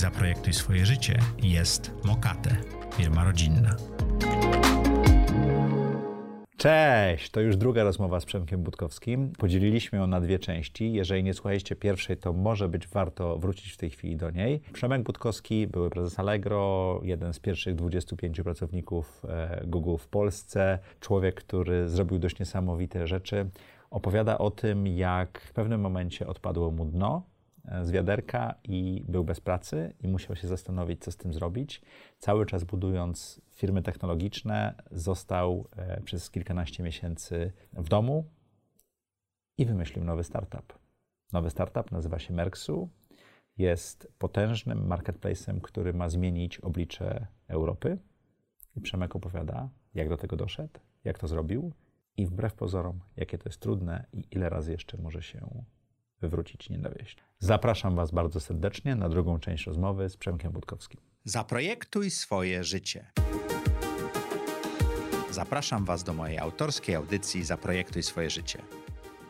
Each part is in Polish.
Zaprojektuj swoje życie jest Mokate, firma rodzinna. Cześć! To już druga rozmowa z Przemkiem Budkowskim. Podzieliliśmy ją na dwie części. Jeżeli nie słuchaliście pierwszej, to może być warto wrócić w tej chwili do niej. Przemek Budkowski, były prezes Allegro, jeden z pierwszych 25 pracowników e, Google w Polsce, człowiek, który zrobił dość niesamowite rzeczy. Opowiada o tym, jak w pewnym momencie odpadło mu dno, z wiaderka i był bez pracy i musiał się zastanowić, co z tym zrobić. Cały czas budując firmy technologiczne, został e, przez kilkanaście miesięcy w domu i wymyślił nowy startup. Nowy startup nazywa się Merksu. Jest potężnym marketplacem, który ma zmienić oblicze Europy. I Przemek opowiada, jak do tego doszedł, jak to zrobił i wbrew pozorom, jakie to jest trudne i ile razy jeszcze może się wywrócić i nie. Zapraszam Was bardzo serdecznie na drugą część rozmowy z Przemkiem Budkowskim. Zaprojektuj swoje życie. Zapraszam Was do mojej autorskiej audycji Zaprojektuj swoje życie.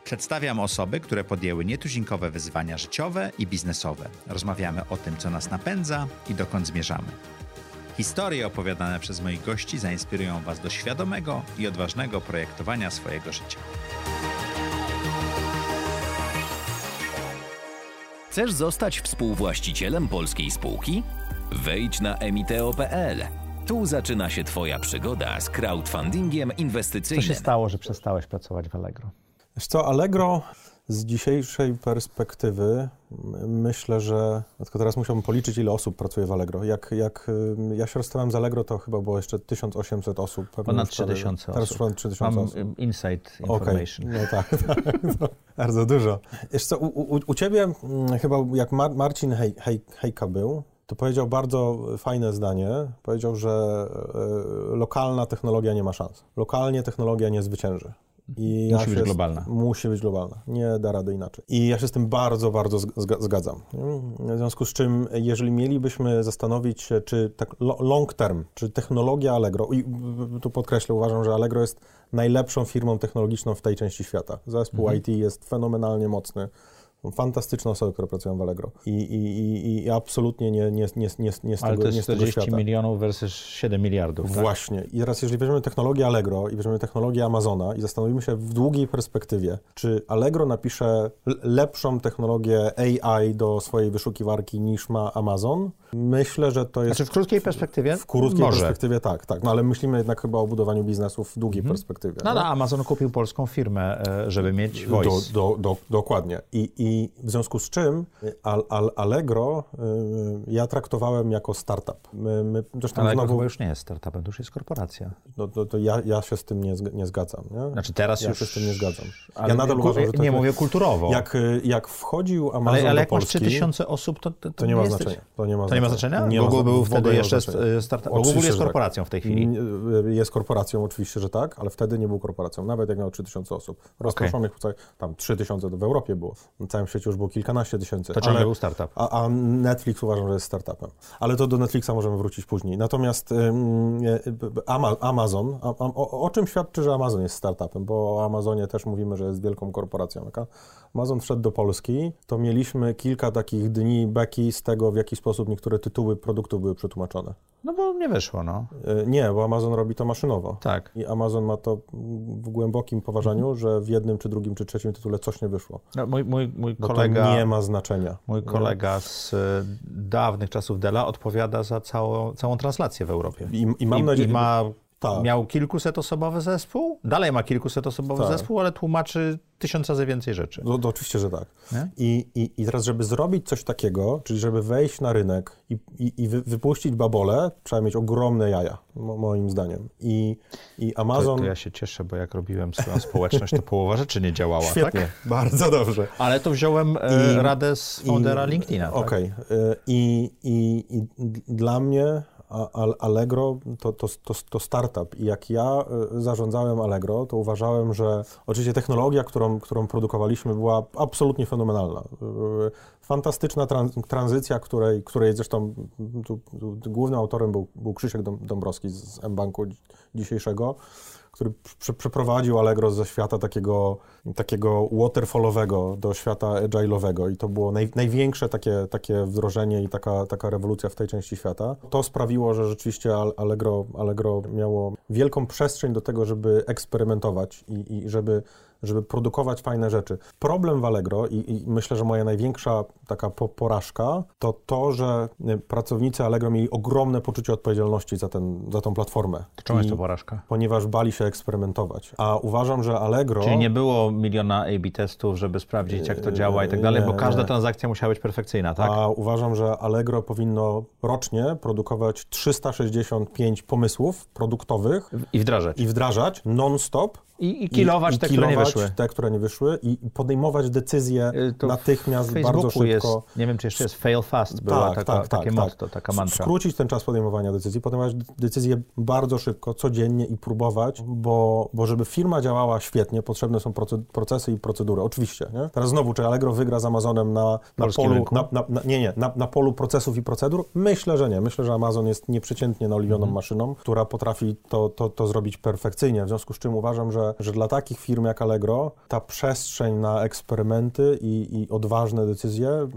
Przedstawiam osoby, które podjęły nietuzinkowe wyzwania życiowe i biznesowe. Rozmawiamy o tym, co nas napędza i dokąd zmierzamy. Historie opowiadane przez moich gości zainspirują Was do świadomego i odważnego projektowania swojego życia. Chcesz zostać współwłaścicielem polskiej spółki? Wejdź na emiteo.pl. Tu zaczyna się Twoja przygoda z crowdfundingiem Co inwestycyjnym. się stało, że przestałeś pracować w Allegro? Wiesz co, Allegro z dzisiejszej perspektywy myślę, że tylko teraz musiałbym policzyć, ile osób pracuje w Allegro. Jak, jak ym, ja się rozstałem z Allegro, to chyba było jeszcze 1800 osób. Ponad już prawie- 3000 Teraz osób. ponad 3000 Mam osób. y, Okej, information. no tak, tak no, bardzo dużo. Wiesz co, u, u, u Ciebie mm, chyba jak Mar Marcin Hej, Hej, Hejka był, to powiedział bardzo fajne zdanie. Powiedział, że e, lokalna technologia nie ma szans. Lokalnie technologia nie zwycięży. I Musi być się z- globalna. Musi być globalna. Nie da rady inaczej. I ja się z tym bardzo, bardzo zga- zgadzam. W związku z czym, jeżeli mielibyśmy zastanowić się, czy tak lo- long term, czy technologia Allegro, i tu podkreślę, uważam, że Allegro jest najlepszą firmą technologiczną w tej części świata. Zespół Mhm. IT jest fenomenalnie mocny. Fantastyczne osoby, które pracują w Allegro. I, i, i, absolutnie nie, nie, nie, nie, nie z Ale tego, to nie jest z tego 40 świata. milionów versus 7 miliardów. tak? Właśnie. I teraz, jeżeli weźmiemy technologię Allegro i weźmiemy technologię Amazona i zastanowimy się w długiej perspektywie, czy Allegro napisze lepszą technologię AI do swojej wyszukiwarki niż ma Amazon, myślę, że to jest... Znaczy w krótkiej perspektywie w krótkiej może. perspektywie tak, tak. No ale myślimy jednak chyba o budowaniu biznesu w długiej perspektywie. No, nie? no, Amazon kupił polską firmę, e, żeby mieć Do, voice. do, do, dokładnie. I, I w związku z czym Al, Al, Allegro y, ja traktowałem jako startup. My, my, zresztą Ale znowu, chyba już nie jest startupem, to już jest korporacja. no, to, to ja, ja się z tym nie, nie zgadzam. Nie? Znaczy teraz ja już... się z tym nie zgadzam. Ale ja nadal uważam, że to Nie mówię kulturowo. Jak, y, jak wchodził Amazon ale, ale jak masz Polski, 3000 osób, to, to, to nie ma jesteś- znaczenia. To nie ma To nie ma znaczenia? Nie ma Google zna- był wtedy nie ma jeszcze znaczenia. startupem. Google jest tak. korporacją w tej chwili. Y, Jest korporacją, oczywiście, że tak, ale wtedy nie był korporacją, nawet jak miał 3000 osób. Rozproszonych, okay. tam 3000 to w Europie było. Na całym świecie już było kilkanaście tysięcy. To ciągle był startup. A, a Netflix uważam, że jest startupem. Ale to do Netflixa możemy wrócić później. Natomiast Ama- Amazon, a, a, o, o czym świadczy, że Amazon jest startupem? Bo o Amazonie też mówimy, że jest wielką korporacją. Jak Amazon wszedł do Polski, to mieliśmy kilka takich dni beki z tego, w jaki sposób niektóre tytuły produktów były przetłumaczone. No bo nie wyszło, no. E, Nie, bo Amazon robi to maszynowo. Tak. I Amazon ma to w głębokim poważaniu, że w jednym, czy drugim, czy trzecim tytule coś nie wyszło. no mój, mój, mój kolega... to nie ma znaczenia. Mój kolega z e, dawnych czasów Dela odpowiada za całą, całą translację w Europie. I, i mam I, nadzieję, i ma, Tak. miał kilkusetosobowy zespół, dalej ma kilkusetosobowy Tak. zespół, ale tłumaczy tysiąc razy więcej rzeczy. No, to oczywiście, że tak. I, i, I teraz, żeby zrobić coś takiego, czyli żeby wejść na rynek i, i, i wy, wypuścić babole, trzeba mieć ogromne jaja, mo, moim zdaniem. I, i To, Amazon... to ja się cieszę, bo jak robiłem swoją społeczność, to połowa rzeczy nie działała. Świetnie, Tak? bardzo dobrze. Ale to wziąłem e, I- radę z foundera LinkedIna. Tak? Okej. y, I, i, I d- dla mnie Allegro to, to, to, to startup. I jak ja y, zarządzałem Allegro, to uważałem, że oczywiście technologia, którą, którą produkowaliśmy, była absolutnie fenomenalna. Y, Fantastyczna tran- tranzycja, której, której zresztą tu, tu, głównym autorem był, był Krzysiek Dąbrowski z mBanku dzi- dzisiejszego który prze, przeprowadził Allegro ze świata takiego, takiego waterfallowego do świata agile'owego i to było naj, największe takie, takie wdrożenie i taka, taka rewolucja w tej części świata. To sprawiło, że rzeczywiście Allegro, Allegro miało wielką przestrzeń do tego, żeby eksperymentować i, i żeby żeby produkować fajne rzeczy. Problem w Allegro i, i myślę, że moja największa taka po, porażka to to, że y, pracownicy Allegro mieli ogromne poczucie odpowiedzialności za, ten, za tą platformę. To czemu jest to porażka? Ponieważ bali się eksperymentować. A uważam, że Allegro... Czyli nie było miliona A-B testów, żeby sprawdzić, jak to działa i tak dalej, bo każda nie. transakcja musiała być perfekcyjna, tak? A uważam, że Allegro powinno rocznie produkować 365 pomysłów produktowych. I wdrażać. I wdrażać non-stop i, i kilować i, te, i które nie wyszły. te, które nie wyszły i podejmować decyzje y, to natychmiast, bardzo szybko. Jest, nie wiem, czy jeszcze jest fail fast, była tak, taka, tak, takie tak, motto, taka mantra. Skrócić ten czas podejmowania decyzji, podejmować decyzje bardzo szybko, codziennie i próbować, bo, bo żeby firma działała świetnie, potrzebne są procesy i procedury. Oczywiście, nie? Teraz znowu, czy Allegro wygra z Amazonem na, na polu, na, na, na, nie, nie, na, na polu procesów i procedur? Myślę, że nie. Myślę, że Amazon jest nieprzeciętnie naoliwioną mhm. maszyną, która potrafi to, to, to zrobić perfekcyjnie, w związku z czym uważam, że że, dla takich firm jak Allegro ta przestrzeń na eksperymenty i, i odważne decyzje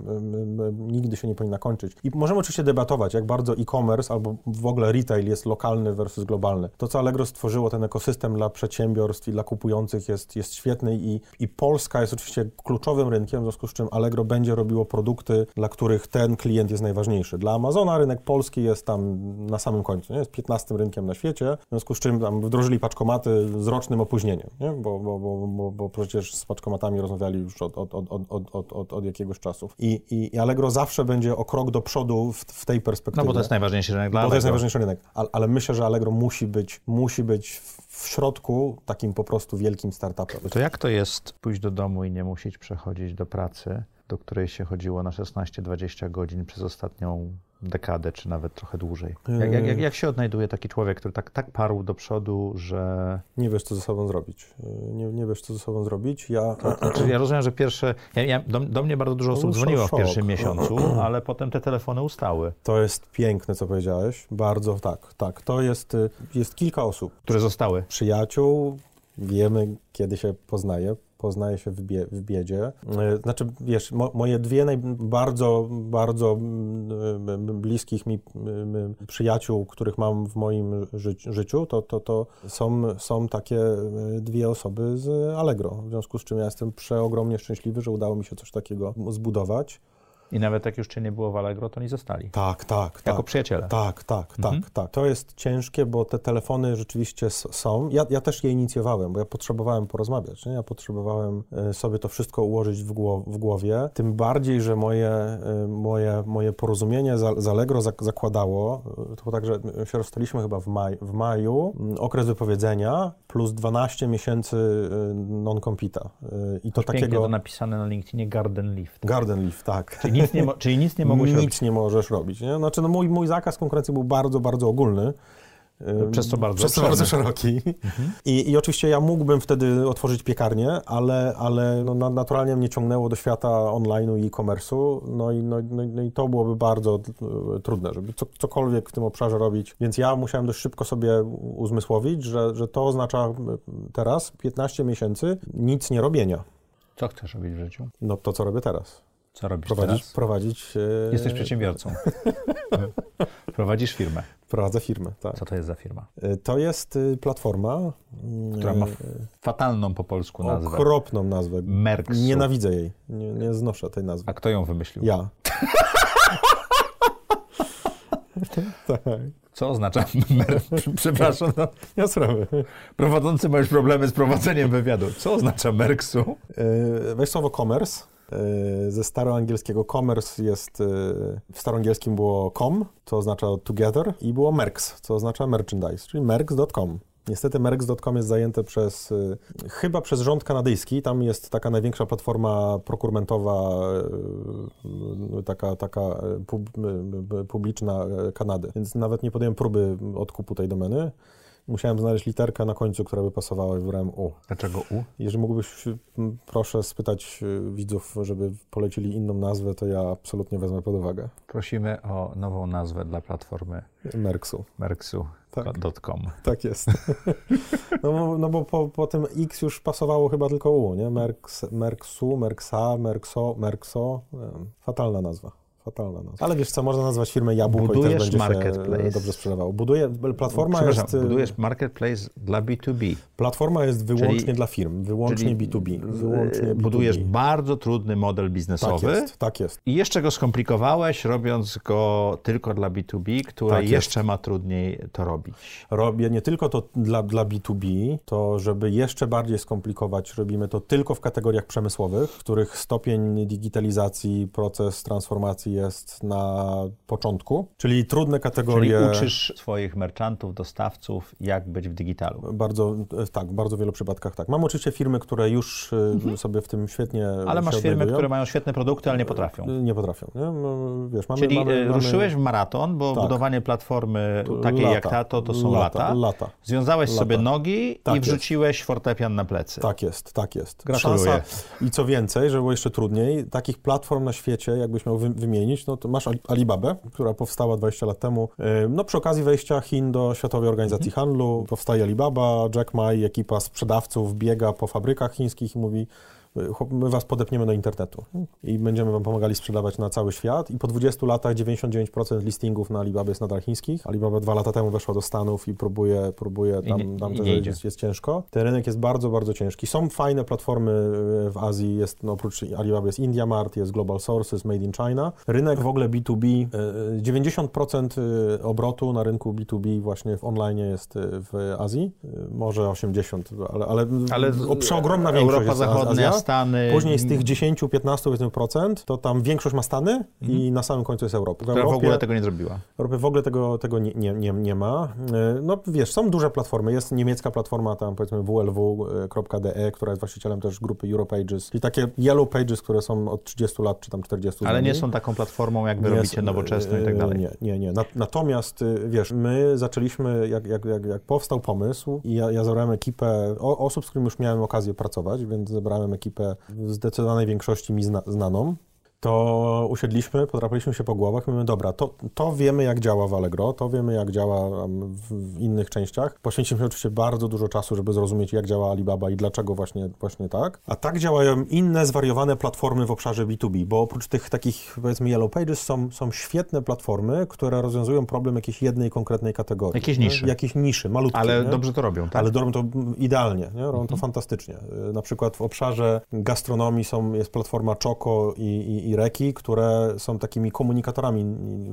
nigdy się nie powinna kończyć. I możemy oczywiście debatować, jak bardzo e-commerce albo w ogóle retail jest lokalny versus globalny. To, co Allegro stworzyło, ten ekosystem dla przedsiębiorstw i dla kupujących jest, jest świetny i, i Polska jest oczywiście kluczowym rynkiem, w związku z czym Allegro będzie robiło produkty, dla których ten klient jest najważniejszy. Dla Amazona rynek polski jest tam na samym końcu, nie? jest 15 rynkiem na świecie, w związku z czym tam wdrożyli paczkomaty z rocznym opóźnieniem opóźnieniem, nie? Bo, bo, bo, bo, bo przecież z paczkomatami rozmawiali już od, od, od, od, od, od, od jakiegoś czasu. I, i, I Allegro zawsze będzie o krok do przodu w, w tej perspektywie. No bo to jest najważniejszy rynek dla Bo to jest najważniejszy rynek. Ale, ale myślę, że Allegro musi być, musi być w środku takim po prostu wielkim startupem. To jak to jest pójść do domu i nie musieć przechodzić do pracy, do której się chodziło na 16-20 godzin przez ostatnią dekadę, czy nawet trochę dłużej. Jak, jak, jak, się odnajduje taki człowiek, który tak, tak parł do przodu, że... Nie wiesz, co ze sobą zrobić. Nie, nie wiesz, co ze sobą zrobić. Ja, to, znaczy, ja rozumiem, że pierwsze... Ja, ja, do, do, mnie bardzo dużo osób no, dzwoniło szok. w pierwszym miesiącu, ale potem te telefony ustały. To jest piękne, co powiedziałeś. Bardzo tak, tak. To jest, jest kilka osób. Które zostały. Przyjaciół, wiemy, kiedy się poznaje poznaje się w, bie, w biedzie. E, znaczy, wiesz, mo, moje dwie naj, bardzo, bardzo bliskich mi przyjaciół, których mam w moim ży, życiu, to, to, to są, są takie e, dwie osoby z Allegro, w związku z czym ja jestem przeogromnie szczęśliwy, że udało mi się coś takiego zbudować. I nawet jak już cię nie było w Allegro, to nie zostali. Tak, tak. Jako tak, przyjaciele. Tak, tak, mhm. tak, tak. To jest ciężkie, bo te telefony rzeczywiście są. Ja, ja też je inicjowałem, bo ja potrzebowałem porozmawiać. Nie? Ja potrzebowałem e, sobie to wszystko ułożyć w, głow, w głowie. Tym bardziej, że moje, e, moje, moje porozumienie z, z Allegro zakładało, e, to było tak, że się rozstaliśmy chyba w, maj, w maju, okres wypowiedzenia plus 12 miesięcy non-compita. I to Aż takiego... to napisane na LinkedInie Garden Lift. Garden Lift, tak. Czyli nic nie, czyli nic nie mogłeś nic robić? Nic nie możesz robić. Nie? Znaczy, no mój, mój zakaz konkurencji był bardzo, bardzo ogólny. Przez co bardzo, przez bardzo szeroki. Mhm. I, I oczywiście ja mógłbym wtedy otworzyć piekarnię, ale, ale no, naturalnie mnie ciągnęło do świata online'u i e-commerce'u, no i, no, no, no, i to byłoby bardzo e, trudne, żeby co, cokolwiek w tym obszarze robić. Więc ja musiałem dość szybko sobie uzmysłowić, że, że to oznacza teraz 15 miesięcy nic nie robienia. Co chcesz robić w życiu? No to, co robię teraz. Co robisz prowadzić, teraz? Prowadzić... E... Jesteś przedsiębiorcą. Prowadzisz firmę. Prowadzę firmę, tak. Co to jest za firma? E, to jest y, platforma... Która ma e, fatalną po polsku nazwę. Okropną nazwę. Merksu. Nienawidzę jej. Nie, nie znoszę tej nazwy. A kto ją wymyślił? Ja. tak. Co oznacza Przepraszam, no, ja sprawy. Prowadzący masz problemy z prowadzeniem wywiadu. Co oznacza Merksu? Weź słowo commerce E, ze staroangielskiego commerce jest, e, w staroangielskim było com, co oznacza together, i było merks, co oznacza merchandise, czyli merks.com. Niestety Merx.com jest zajęte przez, e, chyba przez rząd kanadyjski. Tam jest taka największa platforma prokurmentowa, taka, taka publiczna Kanady. Więc nawet nie podjąłem próby odkupu tej domeny. Musiałem znaleźć literkę na końcu, która by pasowała i wybrałem U. Dlaczego U? Jeżeli mógłbyś, proszę spytać y, widzów, żeby polecili inną nazwę, to ja absolutnie wezmę pod uwagę. Prosimy o nową nazwę dla platformy Merksu. Merksu. Tak. Dot .com. Tak jest. No, bo- no bo po, po tym X już pasowało chyba tylko U, nie? Merks, Merksu, Merksa, Merkso, Merkso. Wiem, Fatalna nazwa. Fatalna nazwa. Ale wiesz co, można nazwać firmę Jabłko i Budujesz też będzie marketplace. się dobrze sprzedawało. Buduję, platforma jest, y, budujesz marketplace dla B2B. platforma jest wyłącznie Czyli- dla firm, wyłącznie czyli B2B. Wyłącznie e, B2B. Budujesz bardzo trudny model Tak biznesowy. jest, tak jest. I jeszcze go skomplikowałeś, robiąc go tylko dla B2B, które Tak jeszcze ma trudniej to robić. Robię nie tylko to dla, dla B2B, to żeby jeszcze bardziej skomplikować, robimy to tylko w kategoriach przemysłowych, w których stopień digitalizacji, proces transformacji jest na początku, czyli trudne Czyli kategorie. uczysz swoich merchantów, dostawców, jak być w digitalu. Bardzo, e, tak, w bardzo wielu przypadkach tak. Mam oczywiście firmy, które już e, sobie w tym świetnie Mhm. Ale masz firmy, które mają świetne produkty, ale nie potrafią. Nie potrafią. Nie? No, Wiesz, mamy, Czyli mamy, e, mamy ruszyłeś w maraton, bo Tak. budowanie platformy takiej lata, jak ta, to, to są lata, lata. lata. Związałeś Lata. sobie nogi Tak i jest. wrzuciłeś fortepian na plecy. Tak jest, tak jest. Gratuluję. Szansa, I co więcej, żeby było jeszcze trudniej, takich platform na świecie, jakbyś miał wy, wymienić, no to masz Ali- Alibabę, która powstała 20 lat temu. Yy, No przy okazji wejścia Chin do Światowej Organizacji Mhm. Handlu powstaje Alibaba, Jack Ma i ekipa sprzedawców biega po fabrykach chińskich i mówi my was podepniemy do internetu i będziemy wam pomagali sprzedawać na cały świat i po 20 latach 99% listingów na Alibabie jest nadal chińskich. Alibaba dwa lata temu weszła do Stanów i próbuje, próbuje I tam, nie- tam i też jest, jest ciężko. Ten rynek jest bardzo, bardzo ciężki. Są fajne platformy y, w Azji, jest no, oprócz Alibaba jest India Mart, jest Global Sources, Made in China. Rynek w ogóle B2B, y, 90% y, obrotu na rynku B2B właśnie w online jest w Azji, może 80, ale, ale, Ale o, przeogromna większość Europa jest Zachodnia, Azja. Stany. Później z tych 10-15 powiedzmy procent, to tam większość ma Stany i na samym końcu jest Europa. W która w Europie- ogóle tego nie zrobiła. w Europie w ogóle tego, tego nie, nie, nie, nie ma. E, No wiesz, są duże platformy. Jest niemiecka platforma tam powiedzmy wlw.de, która jest właścicielem też grupy Europages. Czyli takie yellow pages, które są od 30 lat czy tam 40 Ale nie są taką platformą, jak wy Nie robicie są- nowoczesną i tak e, dalej. Nie, nie, nie. Na- Natomiast y, wiesz, my zaczęliśmy, jak, jak, jak, jak powstał pomysł i ja, ja zebrałem ekipę o, osób, z którymi już miałem okazję pracować, więc zebrałem ekipę w zdecydowanej większości mi zna, znaną. To usiedliśmy, potrafiliśmy się po głowach i mówimy, dobra, to, to wiemy jak działa w Allegro, to wiemy jak działa w, innych częściach. Poświęciliśmy oczywiście bardzo dużo czasu, żeby zrozumieć jak działa Alibaba i dlaczego właśnie, właśnie tak. A tak działają inne zwariowane platformy w obszarze B2B, bo oprócz tych takich powiedzmy Yellow Pages są, są świetne platformy, które rozwiązują problem jakiejś jednej konkretnej kategorii. Jakiejś niszy. Jakiejś niszy, malutkiej. Ale nie? dobrze to robią, tak? Ale robią to idealnie, nie? robią to fantastycznie. Y, Na przykład w obszarze gastronomii są, jest platforma Choco i, i, i Reki, które są takimi komunikatorami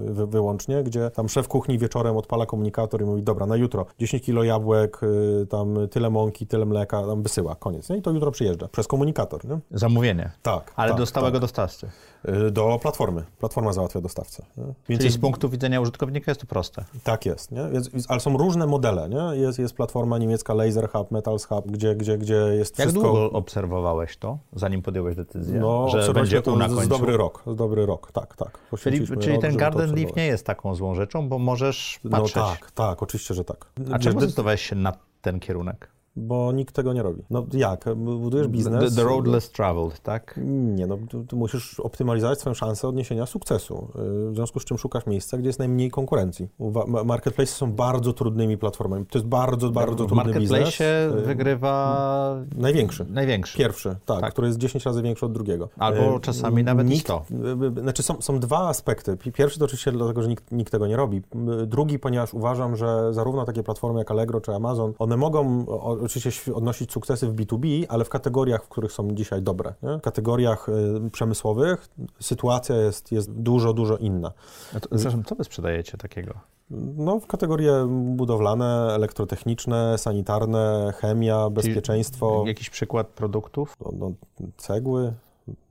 wy, wyłącznie, gdzie tam szef kuchni wieczorem odpala komunikator i mówi, dobra, na jutro 10 kilo jabłek, y, tam tyle mąki, tyle mleka, tam wysyła, koniec. Nie? I to jutro przyjeżdża przez komunikator. Nie? Zamówienie. Tak. Ale tak, do stałego tak. dostawcy. Y, Do platformy. Platforma załatwia dostawcę. Nie? Więc Czyli z punktu widzenia użytkownika jest to proste. tak jest, nie? Jest, ale są różne modele, nie? Jest, jest platforma niemiecka Laser Hub, Metals Hub, gdzie, gdzie, gdzie jest Jak wszystko... długo obserwowałeś to, zanim podjąłeś decyzję, No, że będzie to na końcu? z dobry rok, z dobry rok, tak, tak. Czyli, czyli rok, ten Garden Leaf nie jest taką złą rzeczą, bo możesz No patrzeć. tak, tak, oczywiście, że tak. A czemu zdecydowałeś się na ten kierunek? Bo nikt tego nie robi. No jak? Budujesz biznes... The, the road less traveled, tak? Nie, no tu musisz optymalizować swoją szansę odniesienia sukcesu, y, w związku z czym szukasz miejsca, gdzie jest najmniej konkurencji. Marketplace są bardzo trudnymi platformami. To jest bardzo, bardzo w trudny biznes. marketplace Y, wygrywa Największy. największy. Pierwszy, tak, Tak. który jest 10 razy większy od drugiego. Albo E, czasami nawet nikt, 100. e, Znaczy są, są dwa aspekty. Pi- Pierwszy to oczywiście dlatego, że nikt, nikt tego nie robi. Drugi, ponieważ uważam, że zarówno takie platformy jak Allegro czy Amazon, one mogą oczywiście odnosić sukcesy w B2B, ale w kategoriach, w których są dzisiaj dobre. Nie? W kategoriach e, przemysłowych sytuacja jest, jest dużo, dużo inna. To, Zresztą, co wy sprzedajecie takiego? No, w kategorie budowlane, elektrotechniczne, sanitarne, chemia, bezpieczeństwo, Jakiś przykład produktów? no, no, cegły,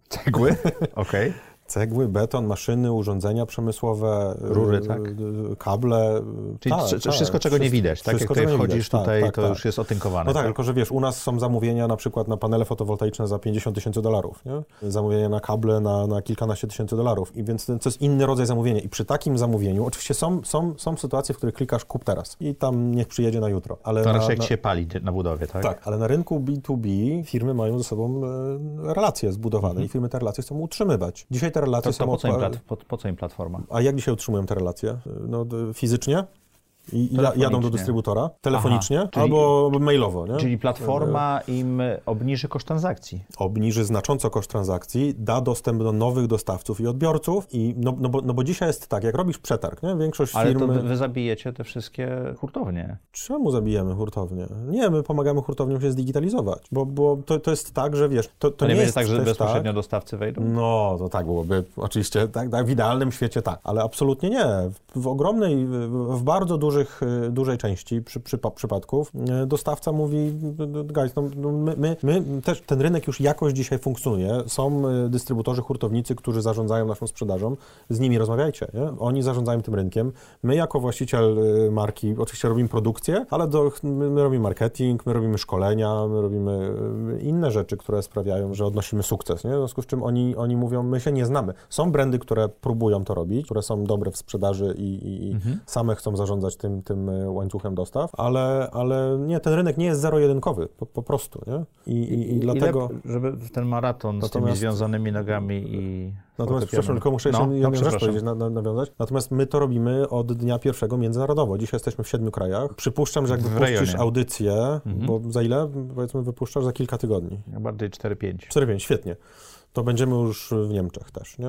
Cegły? Okej. Cegły, beton, maszyny, urządzenia przemysłowe, Rury, y, tak? y, kable. Czyli tak, tak, wszystko, czego nie wszystko- widać, tak? Jak wszystko, tutaj czego nie wchodzisz widać, tak, tutaj, tak, to już jest otynkowane. No tak, tylko że wiesz, u nas są zamówienia na przykład na panele fotowoltaiczne za 50 tysięcy dolarów, nie? Zamówienia na kable na, na kilkanaście tysięcy dolarów. I więc to jest inny rodzaj zamówienia. I przy takim zamówieniu, oczywiście są, są, są sytuacje, w których klikasz kup teraz i tam niech przyjedzie na jutro. Ale To na, raczej jak na, się pali na budowie, tak? tak, ale na rynku B2B firmy mają ze sobą e, relacje zbudowane i firmy te relacje chcą utrzymywać. Dzisiaj te relacje Mhm. To, to są... po, co plat, po, po co im platforma? a jak dzisiaj utrzymują te relacje? No, fizycznie? I ja- jadą do dystrybutora telefonicznie czyli- albo mailowo. Nie? Czyli platforma im obniży koszt transakcji. obniży znacząco koszt transakcji, da dostęp do nowych dostawców i odbiorców i no, no, bo, no bo dzisiaj jest tak, jak robisz przetarg, nie? większość Ale firm... to wy, wy zabijecie te wszystkie hurtownie. Czemu zabijemy hurtownię? Nie, my pomagamy hurtowniom się zdigitalizować, bo, bo to, to jest tak, że wiesz, to, to, To nie, nie jest tak, że bezpośrednio tak, dostawcy wejdą? No, to tak byłoby, oczywiście, tak, tak, w idealnym świecie tak, ale absolutnie nie. W, w ogromnej, w, w bardzo dużych, y, dużej części przy, przy, przypadków y, dostawca mówi, guys, no, no my, my, my też, ten rynek już jakoś dzisiaj funkcjonuje, są y, dystrybutorzy, hurtownicy, którzy zarządzają naszą sprzedażą, z nimi rozmawiajcie, nie? oni zarządzają tym rynkiem, my jako właściciel y, marki oczywiście robimy produkcję, ale do, my, my robimy marketing, my robimy szkolenia, my robimy y, inne rzeczy, które sprawiają, że odnosimy sukces, nie? w związku z czym oni, oni mówią, my się nie znamy. Są brandy, które próbują to robić, które są dobre w sprzedaży i, i, i same chcą zarządzać tym, tym y, łańcuchem dostaw, ale, ale nie, ten rynek nie jest zero-jedynkowy, po, po prostu, nie? I, i, i dlatego... Ile, żeby w ten maraton z tymi Natomiast- związanymi nogami i Natomiast, przepraszam, tylko muszę jeszcze No, jedną no, rzecz powiedzieć, na, na, nawiązać. Natomiast my to robimy od dnia pierwszego międzynarodowo. Dzisiaj jesteśmy w siedmiu krajach. Przypuszczam, że jak wypuścisz rejonie. Mhm. audycję, bo za ile, powiedzmy, wypuszczasz? Za kilka tygodni. Ja bardziej 4-5. 4-5, świetnie. To będziemy już w Niemczech też, nie?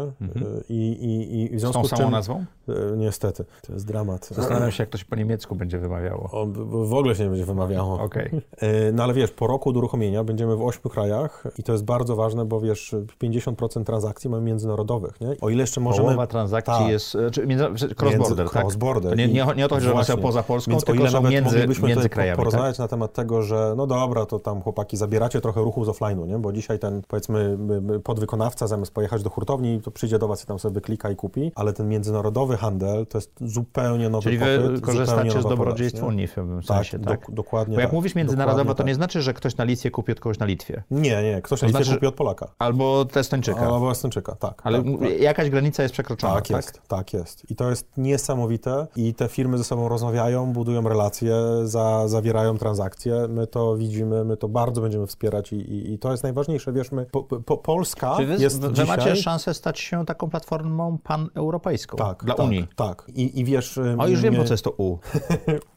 I, i, i w Z związku tą z samą czym... nazwą? E, Niestety, to jest dramat. Zastanawiam się, jak to się po niemiecku będzie wymawiało. O, w- ogóle się nie będzie wymawiało. Okej. E, No ale wiesz, po roku od uruchomienia będziemy w ośmiu krajach i to jest bardzo ważne, bo wiesz, 50% transakcji mamy międzynarodowych, nie? O ile jeszcze możemy... Połowa transakcji Tak. jest e, czy cross-border, tak? cross-border. Nie, nie, nie o to chodzi, że one są poza Polską, Więc o tylko ile są między, moglibyśmy między krajami, tak? porozmawiać na temat tego, że no dobra, to tam chłopaki zabieracie trochę ruchu z offline'u, nie? Bo dzisiaj ten, powiedzmy, podwykonawca zamiast pojechać do hurtowni, to przyjdzie do was i tam sobie wyklika i kupi, ale ten międzynarodowy handel to jest zupełnie nowy Czyli popyt, wy zupełnie korzystacie z dobrodziejstw? Unii w pewnym Tak, sensie, tak? dok- dokładnie Bo jak tak. mówisz międzynarodowo, to nie tak. znaczy, że ktoś na Litwie kupi od kogoś na Litwie. Nie, nie, ktoś To na Litwie znaczy- kupi od Polaka. Albo Testończyka. Albo Estończyka, tak. Ale tak, tak. jakaś granica jest przekroczona, Tak jest, tak jest. I to jest niesamowite i te firmy ze sobą rozmawiają, budują relacje, za, zawierają transakcje. My to widzimy, my to bardzo będziemy wspierać i, i, i to jest najważniejsze. Wiesz, my, po, po, Polska Czy wy, jest wy dzisiaj... macie szansę stać się taką platformą paneuropejską tak, dla tak, Unii? Tak. I, I wiesz... O, już wiem, my- po co jest to U.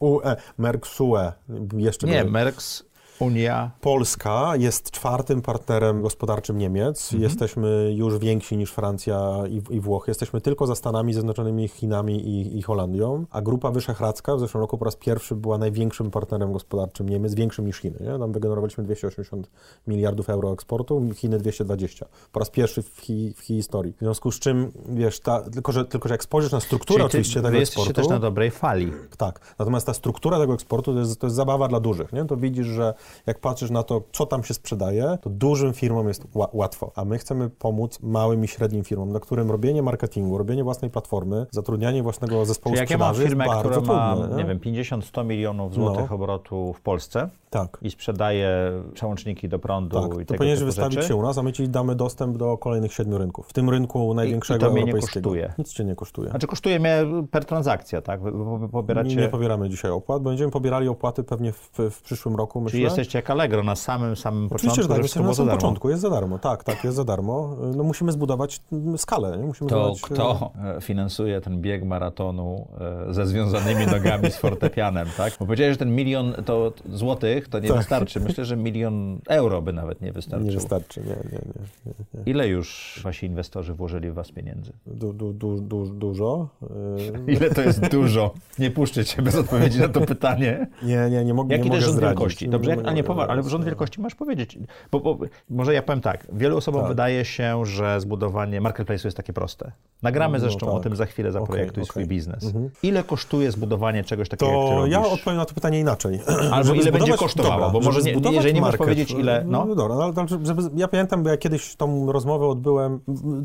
UE, Merksue, jeszcze Nie, Merks, Unia. Polska jest czwartym partnerem gospodarczym Niemiec. Mhm. Jesteśmy już więksi niż Francja i, i Włochy. Jesteśmy tylko za Stanami Zjednoczonymi, Chinami i, i Holandią. A Grupa Wyszehradzka w zeszłym roku po raz pierwszy była największym partnerem gospodarczym Niemiec, większym niż Chiny. Nie? Tam wygenerowaliśmy 280 miliardów euro eksportu, Chiny 220. Po raz pierwszy w, hi, w historii. W związku z czym, wiesz, ta, tylko, że, tylko, że jak spojrzysz na strukturę Czyli oczywiście tego eksportu... też na dobrej fali. Tak, natomiast ta struktura tego eksportu to jest, to jest zabawa dla dużych, nie? To widzisz, że jak patrzysz na to, co tam się sprzedaje, to dużym firmom jest ła- łatwo, a my chcemy pomóc małym i średnim firmom, na którym robienie marketingu, robienie własnej platformy, zatrudnianie własnego zespołu Czyli jak ja mam sprzedaży firmę, która ma, trudne. nie wiem, 50-100 milionów złotych No. obrotu w Polsce Tak. i sprzedaje przełączniki do prądu Tak, i to powinieneś wystawić rzeczy. się u nas, a my ci damy dostęp do kolejnych siedmiu rynków. W tym rynku największego to mnie nie kosztuje. Nic cię nie kosztuje. Znaczy kosztuje mnie per transakcja, tak? Wy pobieracie... Nie pobieramy dzisiaj opłat, będziemy pobierali opłaty pewnie w, w przyszłym roku, myślę. Jesteście jak Allegro na samym, samym Oczywiście, że początku, tak, że jesteśmy wszystko na samym początku, jest za darmo, tak, tak, jest za darmo. No musimy zbudować mm, skalę, nie? Musimy To zbudować, kto e, finansuje ten bieg maratonu e, ze związanymi nogami z fortepianem, tak? Bo powiedziałeś, że ten milion to złotych to nie Tak. wystarczy. Myślę, że milion euro by nawet nie wystarczył. Nie wystarczy, nie, nie, nie. nie, nie. Ile już wasi inwestorzy włożyli w was pieniędzy? Du, du, du, du, dużo. Ile to jest dużo? Nie puszczę cię bez odpowiedzi na to pytanie. Nie, nie, nie, mogę Jaki nie to jest mogę rząd zdradzić. wielkości? Dobrze, jak, a nie, powa- ale rząd wielkości masz powiedzieć. Bo, bo, może ja powiem tak, wielu osobom Tak. wydaje się, że zbudowanie marketplace'u jest takie proste. Nagramy No zresztą o tak. tym za chwilę, zaprojektuj Okej, swój okej. biznes. Ile kosztuje zbudowanie czegoś takiego, jak ty To robisz? ja odpowiem na to pytanie inaczej. Albo Żeby ile będzie kosztowało, bo żeby może nie- jeżeli nie możesz powiedzieć, ile- no. dobra, ale ale żeby, ja pamiętam, bo ja kiedyś tą rozmowę odbyłem,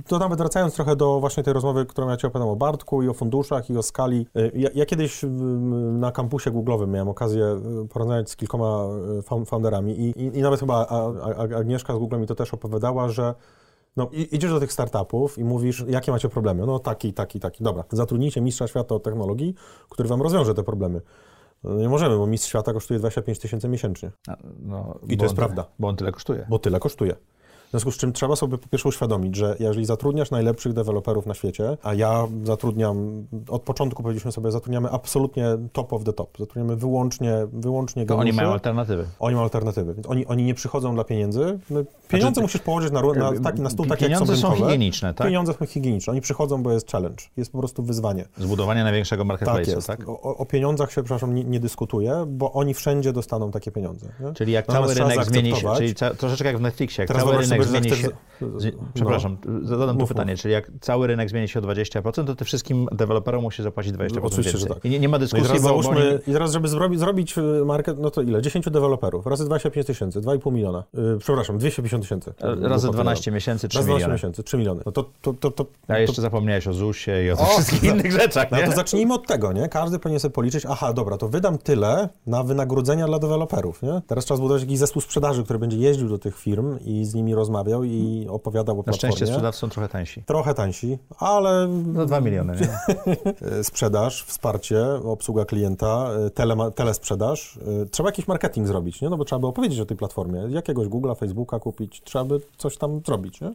to nawet wracając trochę do właśnie tej rozmowy, którą ja ci opowiadam o Bartku i o funduszach i o skali. Y, Ja, ja kiedyś na kampusie Google'owym miałem okazję y, porozmawiać z kilkoma y, founderami i, i, i nawet chyba Agnieszka z Google mi to też opowiadała, że no, idziesz do tych startupów i mówisz, jakie macie problemy. No taki, taki, taki. Dobra, zatrudnijcie mistrza świata od technologii, który wam rozwiąże te problemy. No, nie możemy, bo mistrz świata kosztuje 25 tysięcy miesięcznie, A, No, I to jest prawda. Bo on tyle kosztuje. bo tyle kosztuje. W związku z czym trzeba sobie po pierwsze uświadomić, że jeżeli zatrudniasz najlepszych deweloperów na świecie, a ja zatrudniam, od początku powiedzieliśmy sobie, zatrudniamy absolutnie top of the top. Zatrudniamy wyłącznie, wyłącznie To oni geniuszy. mają alternatywy. Oni mają alternatywy, więc oni, oni nie przychodzą dla pieniędzy. No, pieniądze Znaczy, musisz położyć na, na, taki, na stół, tak jak Pieniądze są są rynkowe. higieniczne, tak? Pieniądze są higieniczne. Oni przychodzą, bo jest challenge. Jest po prostu wyzwanie. Zbudowanie największego Tak marketplace'u, jest. tak? O, o pieniądzach się, przepraszam, nie, nie dyskutuje, bo oni wszędzie dostaną takie pieniądze. Nie? Czyli jak cały rynek zmieni się, czyli ca, troszeczkę jak w Netflixie, jak Teraz cały wyobraź rynek że zmieni się... z- no. Przepraszam, zadam tu pytanie, czyli jak cały rynek zmieni się o 20%, to ty wszystkim deweloperom musisz zapłacić 20% Oczywiście, że więcej. tak. I nie, nie ma No i dyskusji, bo, załóżmy, oni... i teraz żeby zrobić, zrobić y, market, no to ile? 10 deweloperów, razy 25 tysięcy, 2,5 miliona. Yy, przepraszam, 250 tysięcy. Razy 12 miesięcy, 3 Raz 12 miliony. miesięcy, 3 miliony. No to, to, to, to, A jeszcze zapomniałeś o ZUS-ie i o tych wszystkich za- innych rzeczach, no nie? to zacznijmy od tego, nie? Każdy powinien sobie policzyć, aha, dobra, to wydam tyle na wynagrodzenia dla deweloperów, nie? Teraz trzeba zbudować jakiś zespół sprzedaży, który będzie jeździł do tych firm i z nimi rozmawiał i opowiadał o Na platformie. szczęście sprzedawcy są trochę tańsi. Trochę tańsi, ale Za 2 miliony, nie? sprzedaż, wsparcie, obsługa klienta, e, telema, telesprzedaż. E, Trzeba jakiś marketing zrobić, nie? No bo trzeba by opowiedzieć o tej platformie. Jakiegoś Google'a, Facebooka kupić, trzeba by coś tam zrobić, nie?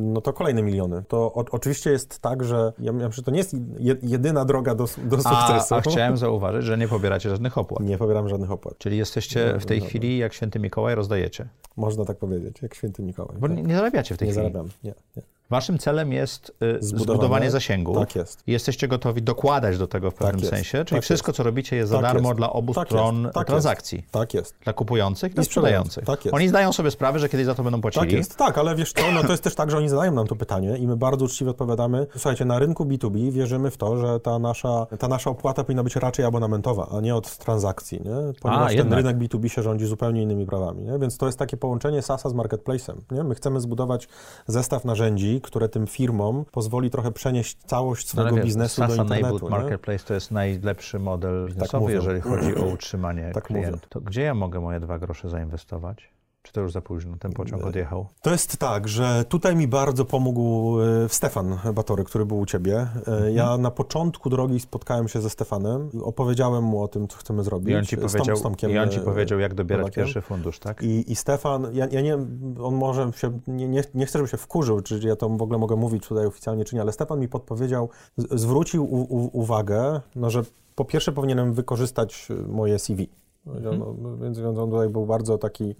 No to kolejne miliony. To o, oczywiście jest tak, że ja myślę, że to nie jest je, jedyna droga do, do A, sukcesu. a chciałem zauważyć, że nie pobieracie żadnych opłat. Nie pobieram żadnych opłat. Czyli jesteście w tej chwili, jak święty Mikołaj, rozdajecie. Można tak powiedzieć, jak święty Mikołaj. Bo tak. nie, nie zarabiacie w tej nie chwili. zarabiam. Nie, nie. Waszym celem jest y, Zbudowanie. zbudowanie zasięgu. Tak jest. Jesteście gotowi dokładać do tego w pewnym jest. sensie, czyli Tak wszystko, co robicie, jest za Tak darmo jest. dla obu Tak stron jest. Tak transakcji. Tak jest. Dla kupujących i dla sprzedających. Tak jest. Oni zdają sobie sprawę, że kiedyś za to będą płacili. Tak jest, tak, ale wiesz co, no to jest też tak, że oni zadają nam to pytanie i my bardzo uczciwie odpowiadamy, słuchajcie, na rynku B2B wierzymy w to, że ta nasza, ta nasza opłata powinna być raczej abonamentowa, a nie od transakcji, nie? Ponieważ ten jednak. rynek B2B się rządzi zupełnie innymi prawami, nie? Więc to jest takie połączenie SaaS z marketplace'em, nie? My chcemy zbudować zestaw narzędzi, które tym firmom pozwoli trochę przenieść całość No, swojego wiesz, biznesu do internetu, Enabled? Marketplace to jest najlepszy model biznesowy, mówią. jeżeli chodzi o utrzymanie Tak klientów. To gdzie ja mogę moje dwa grosze zainwestować? Czy to już za późno? Ten pociąg odjechał. To jest tak, że tutaj mi bardzo pomógł e, Stefan Batory, który był u ciebie. E, Ja na początku drogi spotkałem się ze Stefanem, opowiedziałem mu o tym, co chcemy zrobić. I on ci z Tom- powiedział, z Tomkiem, i on ci e, powiedział jak dobierać Nowakiem. pierwszy fundusz, tak? I, I Stefan, ja, ja nie, on może się, nie, nie, nie chcę, żeby się wkurzył, czy ja to w ogóle mogę mówić tutaj oficjalnie, czy nie, ale Stefan mi podpowiedział, z, zwrócił u, u, uwagę, no, że po pierwsze powinienem wykorzystać moje CV. Mhm. No, więc on tutaj był bardzo taki y,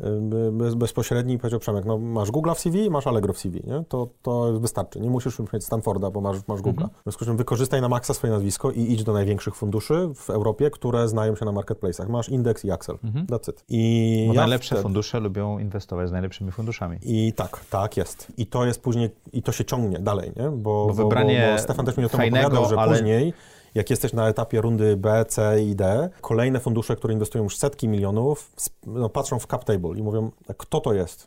bez, bezpośredni i powiedział, Przemek, no masz Google'a w CV, masz Allegro w CV, nie? To, to wystarczy. Nie musisz mieć Stanforda, bo masz, masz Google'a. Mhm. W związku z czym wykorzystaj na maksa swoje nazwisko i idź do największych funduszy w Europie, które znają się na marketplace'ach. Masz Index i Axel. That's it. I Mhm. Bo ja najlepsze wtedy- fundusze lubią inwestować z najlepszymi funduszami. i tak, tak jest. I to jest później, i to się ciągnie dalej, nie? Bo, Bo wybranie bo, bo Stefan też mi o tym opowiadał, że ale- później, jak jesteś na etapie rundy B, C i D, kolejne fundusze, które inwestują już setki milionów, no, patrzą w cap table i mówią, kto to jest?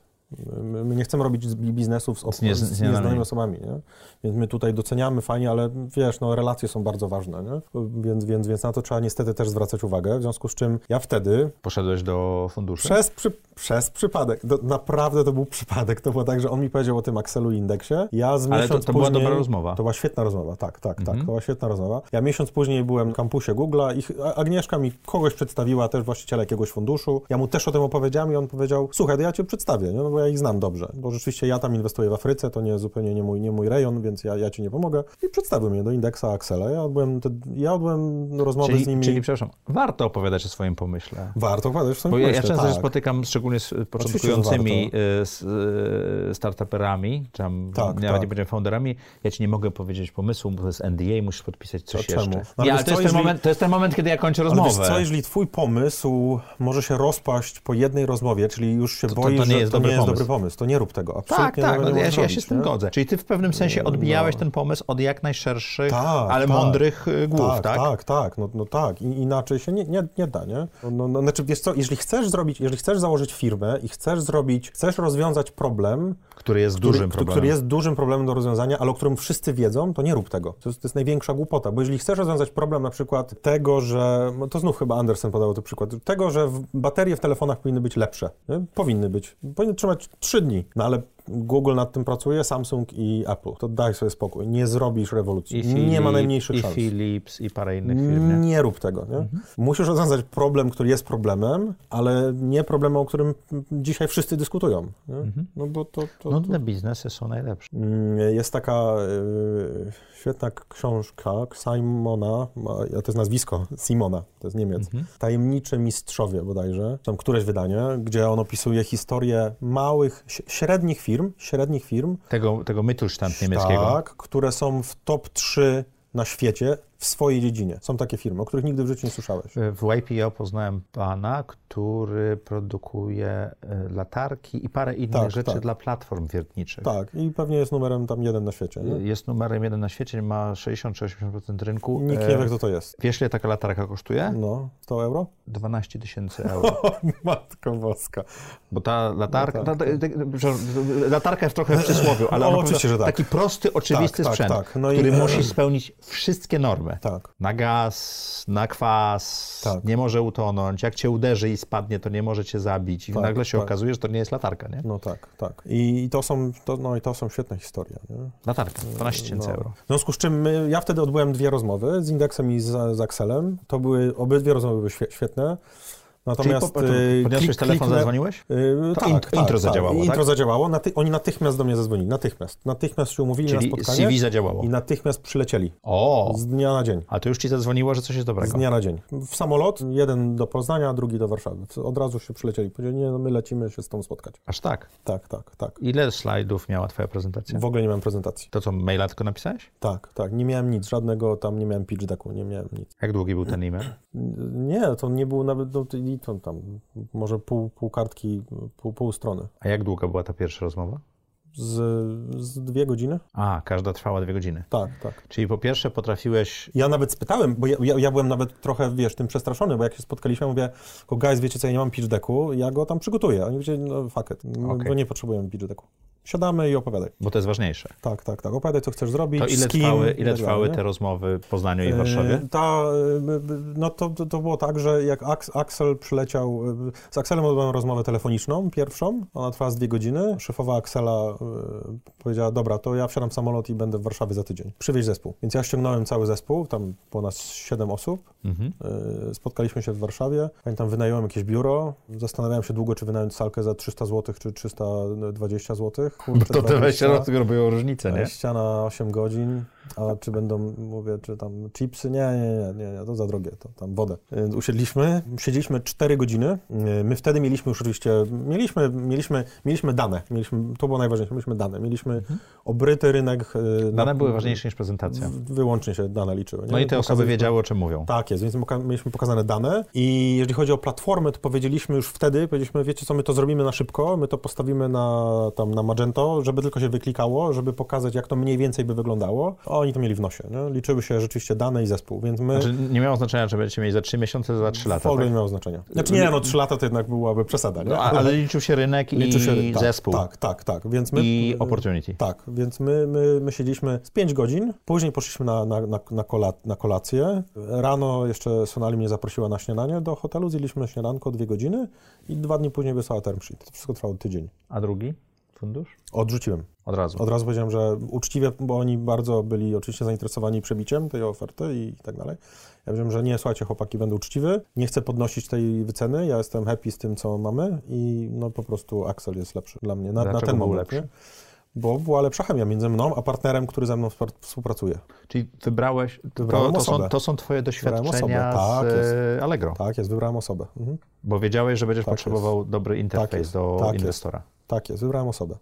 My, my nie chcemy robić biznesów z, Z nie- z z nieznanymi. nieznanymi osobami, nie? Więc my tutaj doceniamy fajnie, ale wiesz, no relacje są bardzo ważne, nie? Więc, więc, więc na to trzeba niestety też zwracać uwagę, w związku z czym ja wtedy Poszedłeś do funduszu? przez, przy, przez przypadek. Do, naprawdę to był przypadek. To było tak, że on mi powiedział o tym Axelu indeksie. Ja z Ale miesiąc to- to była później, dobra rozmowa. To była świetna rozmowa, tak, tak, Mhm. tak. To była świetna rozmowa. Ja miesiąc później byłem w kampusie Google'a i Agnieszka mi kogoś przedstawiła, też właściciela jakiegoś funduszu. Ja mu też o tym opowiedziałem i on powiedział, słuchaj, to ja cię przedstawię, nie? no bo ja ich znam dobrze. Bo rzeczywiście ja tam inwestuję w Afryce, to nie zupełnie nie mój, nie mój rejon, więc ja, ja ci nie pomogę. I przedstawił mnie do indeksa Axela. Ja odbyłem, te, ja odbyłem rozmowę Czyli, z nimi. czyli, przepraszam, warto opowiadać o swoim pomyśle. Warto opowiadać w swoim Bo ja, ja pomyśle, często się tak. spotykam szczególnie z początkującymi y, y, startuperami, czy tam Tak, nawet tak. nie powiedziałem founderami. Ja ci nie mogę powiedzieć pomysłu, bo to jest NDA, musisz podpisać coś To jeszcze. No ale nie, ale to, jest ten jeżeli- moment, to jest ten moment, kiedy ja kończę Ale rozmowę. wiesz co, jeżeli twój pomysł może się rozpaść po jednej rozmowie, czyli już się To- to- boisz, to nie że jest to dobry nie jest dobry pomysł, to nie rób tego. Absolutnie tak, tak, nie no, ja, się, ja się z tym nie? godzę. Czyli ty w pewnym sensie odbijałeś No. ten pomysł od jak najszerszych, Tak, ale tak. mądrych y, głów, tak? tak? Tak, tak, no, no tak. I, inaczej się nie, nie, nie da, nie? No, no, znaczy, wiesz co, jeżeli chcesz zrobić, jeżeli chcesz założyć firmę i chcesz zrobić, chcesz rozwiązać problem, Który jest który, dużym problemem. który jest dużym problemem do rozwiązania, ale o którym wszyscy wiedzą, to nie rób tego. To jest, to jest największa głupota, bo jeżeli chcesz rozwiązać problem na przykład tego, że, no to znów chyba Andersen podał ten przykład, tego, że baterie w telefonach powinny być lepsze. Nie? Powinny być. Powinny trzymać 3 dni, no ale Google nad tym pracuje, Samsung i Apple. To daj sobie spokój. Nie zrobisz rewolucji. I nie ma najmniejszych I szans. Philips, i parę innych firm, nie? Nie rób tego. Nie? Musisz rozwiązać problem, który jest problemem, ale nie problem, o którym dzisiaj wszyscy dyskutują. Nie? No bo to, to, Nudne biznesy są najlepsze. Mm, Jest taka y, świetna książka Simona, to jest nazwisko Simona, to jest Niemiec. Tajemniczy mistrzowie bodajże, tam któreś wydanie, gdzie on opisuje historię małych, średnich firm, średnich firm, Tego, tego Mittelstand niemieckiego. tak, które są w top 3 na świecie w swojej dziedzinie. Są takie firmy, o których nigdy w życiu nie słyszałeś. W YPO poznałem pana, który produkuje e, latarki i parę innych Tak, rzeczy tak. dla platform wiertniczych. Tak, i pewnie jest numerem tam jeden na świecie. Nie? Jest numerem jeden na świecie, ma 60 czy 80% rynku. Nikt E, nie wie, kto to jest. Wiesz, ile taka latarka kosztuje? No, 100 euro? 12 tysięcy euro. Matko boska. Bo ta latarka, No tak, ta, ta, ta, latarka jest trochę w przysłowiu, ale No, ona oczywiście, że tak. taki prosty, oczywisty Tak, tak, sprzęt, tak. No i- który musi spełnić wszystkie normy. Tak. Na gaz, na kwas, Tak. nie może utonąć. Jak cię uderzy i spadnie, to nie może cię zabić. I Tak, nagle się tak. okazuje, że to nie jest latarka, nie? No tak, tak. I to są, to, no i to są świetne historie. Nie? Latarka, 12 tysięcy No. euro. W związku z czym my, ja wtedy odbyłem dwie rozmowy z Indeksem i z, z Axelem. To były, obydwie rozmowy były świe- świetne. Natomiast po, y, podniosłeś klik- telefon, kliknę- zadzwoniłeś? Y, To int- intro zadziałało, tak? Intro zadziałało. Naty- oni natychmiast do mnie zadzwonili. Natychmiast. Natychmiast się umówili Czyli na spotkanie. CV zadziałało. I natychmiast przylecieli. O, Z dnia na dzień. a to już ci zadzwoniło, że coś jest Z dobrego. dnia na dzień. W samolot, jeden do Poznania, drugi do Warszawy. Od razu się przylecieli. Powiedzieli, nie, no my lecimy się z tą spotkać. Aż tak. Tak, tak, tak. Ile slajdów miała twoja prezentacja? W ogóle nie miałem prezentacji. To co, maila tylko napisałeś? Tak, tak. Nie miałem nic, żadnego tam, nie miałem pitch decku, nie miałem nic. Jak długi był ten e-mail? Nie, to nie było nawet, no, i to tam, może pół, pół kartki, pół, pół strony. A jak długa była ta pierwsza rozmowa? Z, z dwie godziny? A, każda trwała dwie godziny. Tak, tak. Czyli po pierwsze potrafiłeś... Ja nawet spytałem, bo ja, ja, ja byłem nawet trochę, wiesz, tym przestraszony, bo jak się spotkaliśmy, mówię, "Tylko, guys, wiecie co, ja nie mam pitch decku, ja go tam przygotuję. Oni powiedzieli, no fuck it, no, Okej. bo nie potrzebujemy pitch decku. Siadamy i opowiadaj. Bo to jest ważniejsze. Tak, tak, tak. Opowiadaj, co chcesz zrobić, To ile kim, trwały, ile trwały te rozmowy w Poznaniu i w Warszawie? E, Ta, e, no to, to, było tak, że jak Axel przyleciał, e, z Axelem odbyłem rozmowę telefoniczną, pierwszą, ona trwała z dwie godziny. Szefowa Axela powiedziała, dobra, to ja wsiadam w samolot i będę w Warszawie za tydzień. Przywieź zespół. Więc ja ściągnąłem cały zespół, tam nas siedem osób. Mhm. Spotkaliśmy się w Warszawie. Pamiętam, wynająłem jakieś biuro. Zastanawiałem się długo, czy wynająć salkę za 300 zł, czy 320 zł. Kurczę, To te 20. 20 lat robią różnicę, nie? Wejścia na 8 godzin, a czy będą, mówię, czy tam chipsy? Nie, nie, nie, nie, to za drogie, to tam wodę. Więc usiedliśmy, siedzieliśmy 4 godziny. My wtedy mieliśmy już oczywiście, mieliśmy, mieliśmy, mieliśmy dane, mieliśmy, to było najważniejsze, mieliśmy dane, mieliśmy obryty rynek. Mhm. Dane na- były ważniejsze niż prezentacja. Wyłącznie się dane liczyły. nie? No i te osoby wiedziały, o czym mówią. tak jest, więc mieliśmy pokazane dane i jeżeli chodzi o platformę, to powiedzieliśmy już wtedy, powiedzieliśmy, wiecie co, my to zrobimy na szybko, my to postawimy na, tam, na Magento, żeby tylko się wyklikało, żeby pokazać, jak to mniej więcej by wyglądało. A oni to mieli w nosie, nie? liczyły się rzeczywiście dane i zespół, więc my... Znaczy, nie miało znaczenia, czy będziecie mieli za 3 miesiące, za 3 w lata. ogóle Tak? nie miało znaczenia. Znaczy nie, no 3 lata to jednak byłaby przesada, nie? No, a- ale liczył się rynek i Liczy się- tak, zespół. Tak, tak, tak, więc my... I opportunity. Tak, więc my, my, my siedzieliśmy z 5 godzin, później poszliśmy na, na, na, na, kola, na kolację. Rano jeszcze Sonali mnie zaprosiła na śniadanie do hotelu, zjedliśmy śniadanko dwie godziny i dwa dni później wysłała term sheet. To wszystko trwało tydzień. A drugi fundusz? Odrzuciłem. Od razu. Od razu powiedziałem, że uczciwie, bo oni bardzo byli oczywiście zainteresowani przebiciem tej oferty i tak dalej. Ja powiedziałem, że nie, słuchajcie, chłopaki, będę uczciwy, nie chcę podnosić tej wyceny, ja jestem happy z tym, co mamy i no po prostu Axel jest lepszy dla mnie na, na ten moment. lepszy? Nie? Bo była lepsza chemia między mną a partnerem, który ze mną współpracuje. Czyli wybrałeś, to, Wybrałem to, są, osobę. to są twoje doświadczenia tak, z jest. Allegro, Tak jest, wybrałem osobę. Mhm. bo wiedziałeś, że będziesz Tak potrzebował dobry interfejs jest, do tak jest. inwestora. Tak jest, wybrałem osobę.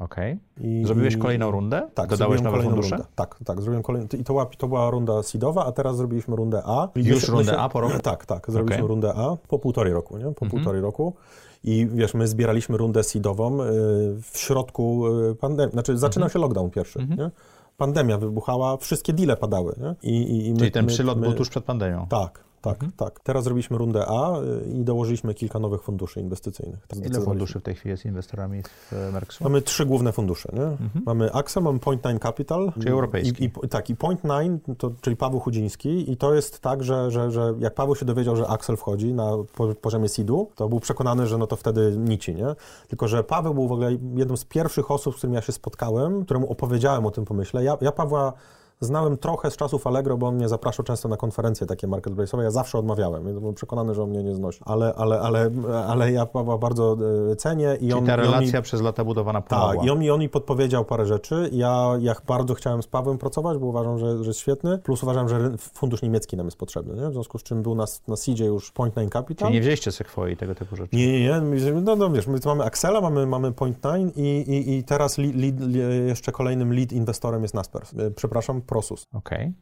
Okej. I, Zrobiłeś kolejną rundę? Tak, Dodałeś nowe kolejną fundusze? rundę. Tak, tak, zrobiłem kolejną. I to była, to była runda seedowa, a teraz zrobiliśmy rundę A. Już rundę A po roku? Tak, tak, zrobiliśmy Okej. rundę A po półtorej roku, nie? Po Mhm. półtorej roku. I wiesz, my zbieraliśmy rundę seedową y, w środku y, pandemii, znaczy zaczynał Mhm. się lockdown pierwszy, nie? Pandemia wybuchała, wszystkie deale padały, nie? I, i, i my, Czyli ten my- przylot my, był tuż przed pandemią. Tak, tak, tak. Teraz zrobiliśmy rundę A y, i dołożyliśmy kilka nowych funduszy inwestycyjnych. Tak Ile funduszy w tej chwili jest inwestorami w e, Merksu? Mamy trzy główne fundusze. Nie? Mamy AXA, mamy Point Nine Capital. Czyli europejski. I, i, tak, i Point Nine, to, czyli Paweł Chudziński. I to jest tak, że, że, że jak Paweł się dowiedział, że Axel wchodzi na po- poziomie seedu, to był przekonany, że no to wtedy nici, nie? Tylko, że Paweł był w ogóle jedną z pierwszych osób, z którymi ja się spotkałem, któremu opowiedziałem o tym pomyśle. Ja, ja Pawła znałem trochę z czasów Allegro, bo on mnie zapraszał często na konferencje takie marketplace'owe. Ja zawsze odmawiałem. Byłem przekonany, że on mnie nie znosi. Ale, ale, ale, ale ja Pawła bardzo e, cenię i Czyli on... ta i on mi- relacja przez lata budowana pomogła. tak, i on mi, on mi podpowiedział parę rzeczy. Ja, ja bardzo chciałem z Pawłem pracować, bo uważam, że, że jest świetny. Plus uważam, że fundusz niemiecki nam jest potrzebny. Nie? W związku z czym był na, na seedzie już Point Nine Capital. Czyli nie wzięliście Sequoia i tego typu rzeczy? Nie, nie, nie. No, no wiesz, my tu mamy Axela, mamy, mamy Point Nine i, i, i teraz lead, lead, jeszcze kolejnym lead inwestorem jest Naspers. E, Przepraszam, Prosus, Okej.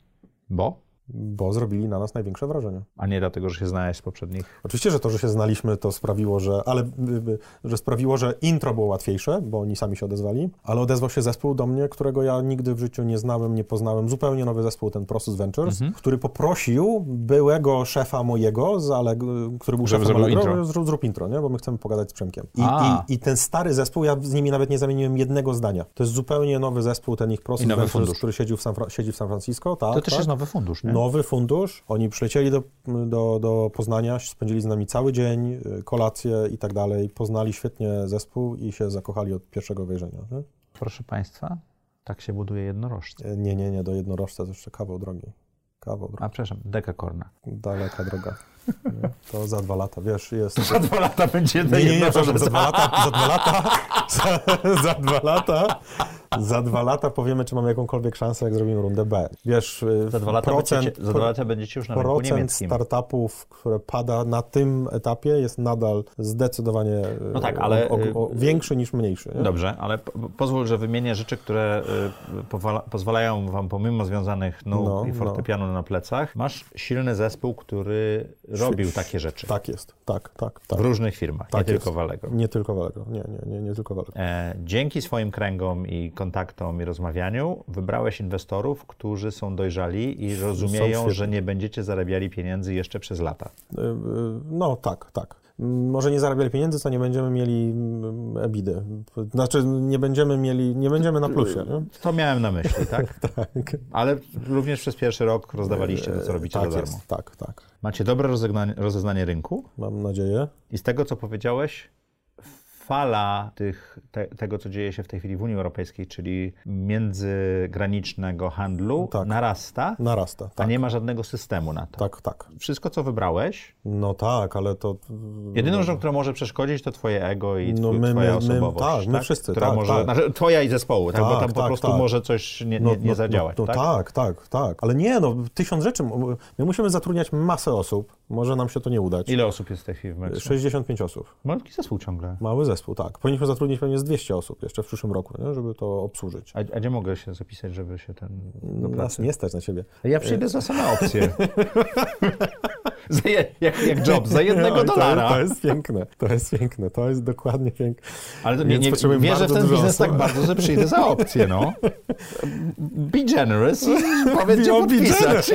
Bo? Bo zrobili na nas największe wrażenie. A nie dlatego, że się znałeś z poprzednich... Oczywiście, że to, że się znaliśmy, to sprawiło, że, ale, y, y, że sprawiło, że intro było łatwiejsze, bo oni sami się odezwali, ale odezwał się zespół do mnie, którego ja nigdy w życiu nie znałem, nie poznałem. Zupełnie nowy zespół, ten Process Ventures, który poprosił byłego szefa mojego, z Alleg- który był Żeby szefem Allegro, intro. zrób, zrób intro, nie? bo my chcemy pogadać z Przemkiem. I, i, I ten stary zespół, ja z nimi nawet nie zamieniłem jednego zdania. To jest zupełnie nowy zespół, ten ich nowy Ventures, fundusz. który siedzi w, San siedzi w San Francisco. Tak, To też tak. jest nowy fundusz, nie? Nowy fundusz. Oni przylecieli do, do, do Poznania, spędzili z nami cały dzień, y, kolację i tak dalej. Poznali świetnie zespół i się zakochali od pierwszego wejrzenia. Nie, Proszę Państwa, tak się buduje jednorożce. Nie, nie, nie do jednorożca to jeszcze kawał drogi. Kawał drogi. A przepraszam, dekakorna. Daleka droga. To za dwa lata, wiesz, jest... Za dwa lata będzie Nie, nie, nie, przepraszam, za dwa lata, za dwa lata, za, za dwa lata, za dwa lata powiemy, czy mamy jakąkolwiek szansę, jak zrobimy rundę B. Wiesz, y, Za dwa lata, procent, będziecie, za dwa lata będziecie już na rynku procent niemieckim. startupów, które pada na tym etapie jest nadal zdecydowanie y, No tak, ale, o, o, y, o, większy niż mniejszy. Nie? Dobrze, ale po, pozwól, że wymienię rzeczy, które y, powala, pozwalają wam, pomimo związanych nóg No, i fortepianu na plecach, masz silny zespół, który robił takie rzeczy Tak jest, tak, tak, tak. w różnych firmach, Tak nie jest. tylko w Allegro. Nie tylko w Allegro, nie, nie, nie, nie tylko w Allegro. E, dzięki swoim kręgom i kontaktom i rozmawianiu wybrałeś inwestorów, którzy są dojrzali i rozumieją, że nie będziecie zarabiali pieniędzy jeszcze przez lata. Y, y, No tak, tak. Może nie zarabiali pieniędzy, to nie będziemy mieli mm, ebidy. Znaczy nie będziemy mieli, nie będziemy na plusie. Nie? To miałem na myśli, tak? Tak, Ale również przez pierwszy rok rozdawaliście to, co robicie tak za darmo. jest, tak, tak. Macie dobre rozeznanie rynku Mam nadzieję. i z tego, co powiedziałeś, fala tych, te, tego, co dzieje się w tej chwili w Unii Europejskiej, czyli międzygranicznego handlu, Tak. narasta, Narasta. a Tak, nie ma żadnego systemu na to. tak, tak. Wszystko, co wybrałeś, No tak, ale to... jedyną rzeczą, która może przeszkodzić, to twoje ego i No twój, my- twoja my- my- osobowość. tak, my wszyscy, która tak, może, tak. Znaczy, twoja i zespołu, tak, bo Tak, tam po tak, prostu tak. może coś nie, nie, nie zadziałać. No, no, tak? tak, tak, tak. Ale nie, no, tysiąc rzeczy. My musimy zatrudniać masę osób. Może nam się to nie udać. Ile osób jest w tej chwili w Meksyku? 65 osób. Malutki zespół ciągle. Mały zespół, tak. Powinniśmy zatrudnić pewnie z 200 osób jeszcze w przyszłym roku, nie? żeby to obsłużyć. A, a gdzie mogę się zapisać, żeby się ten... Do Nas pracy? nie stać na siebie. Ja przyjdę za same opcje. za je, jak, jak job, za jednego No i to, dolara. To jest piękne, to jest piękne, to jest dokładnie piękne. Ale to nie, nie potrzebujemy wierzę w ten biznes osób. tak bardzo, że przyjdę za opcję, no. Be generous i powiedz, gdzie Be podpisać.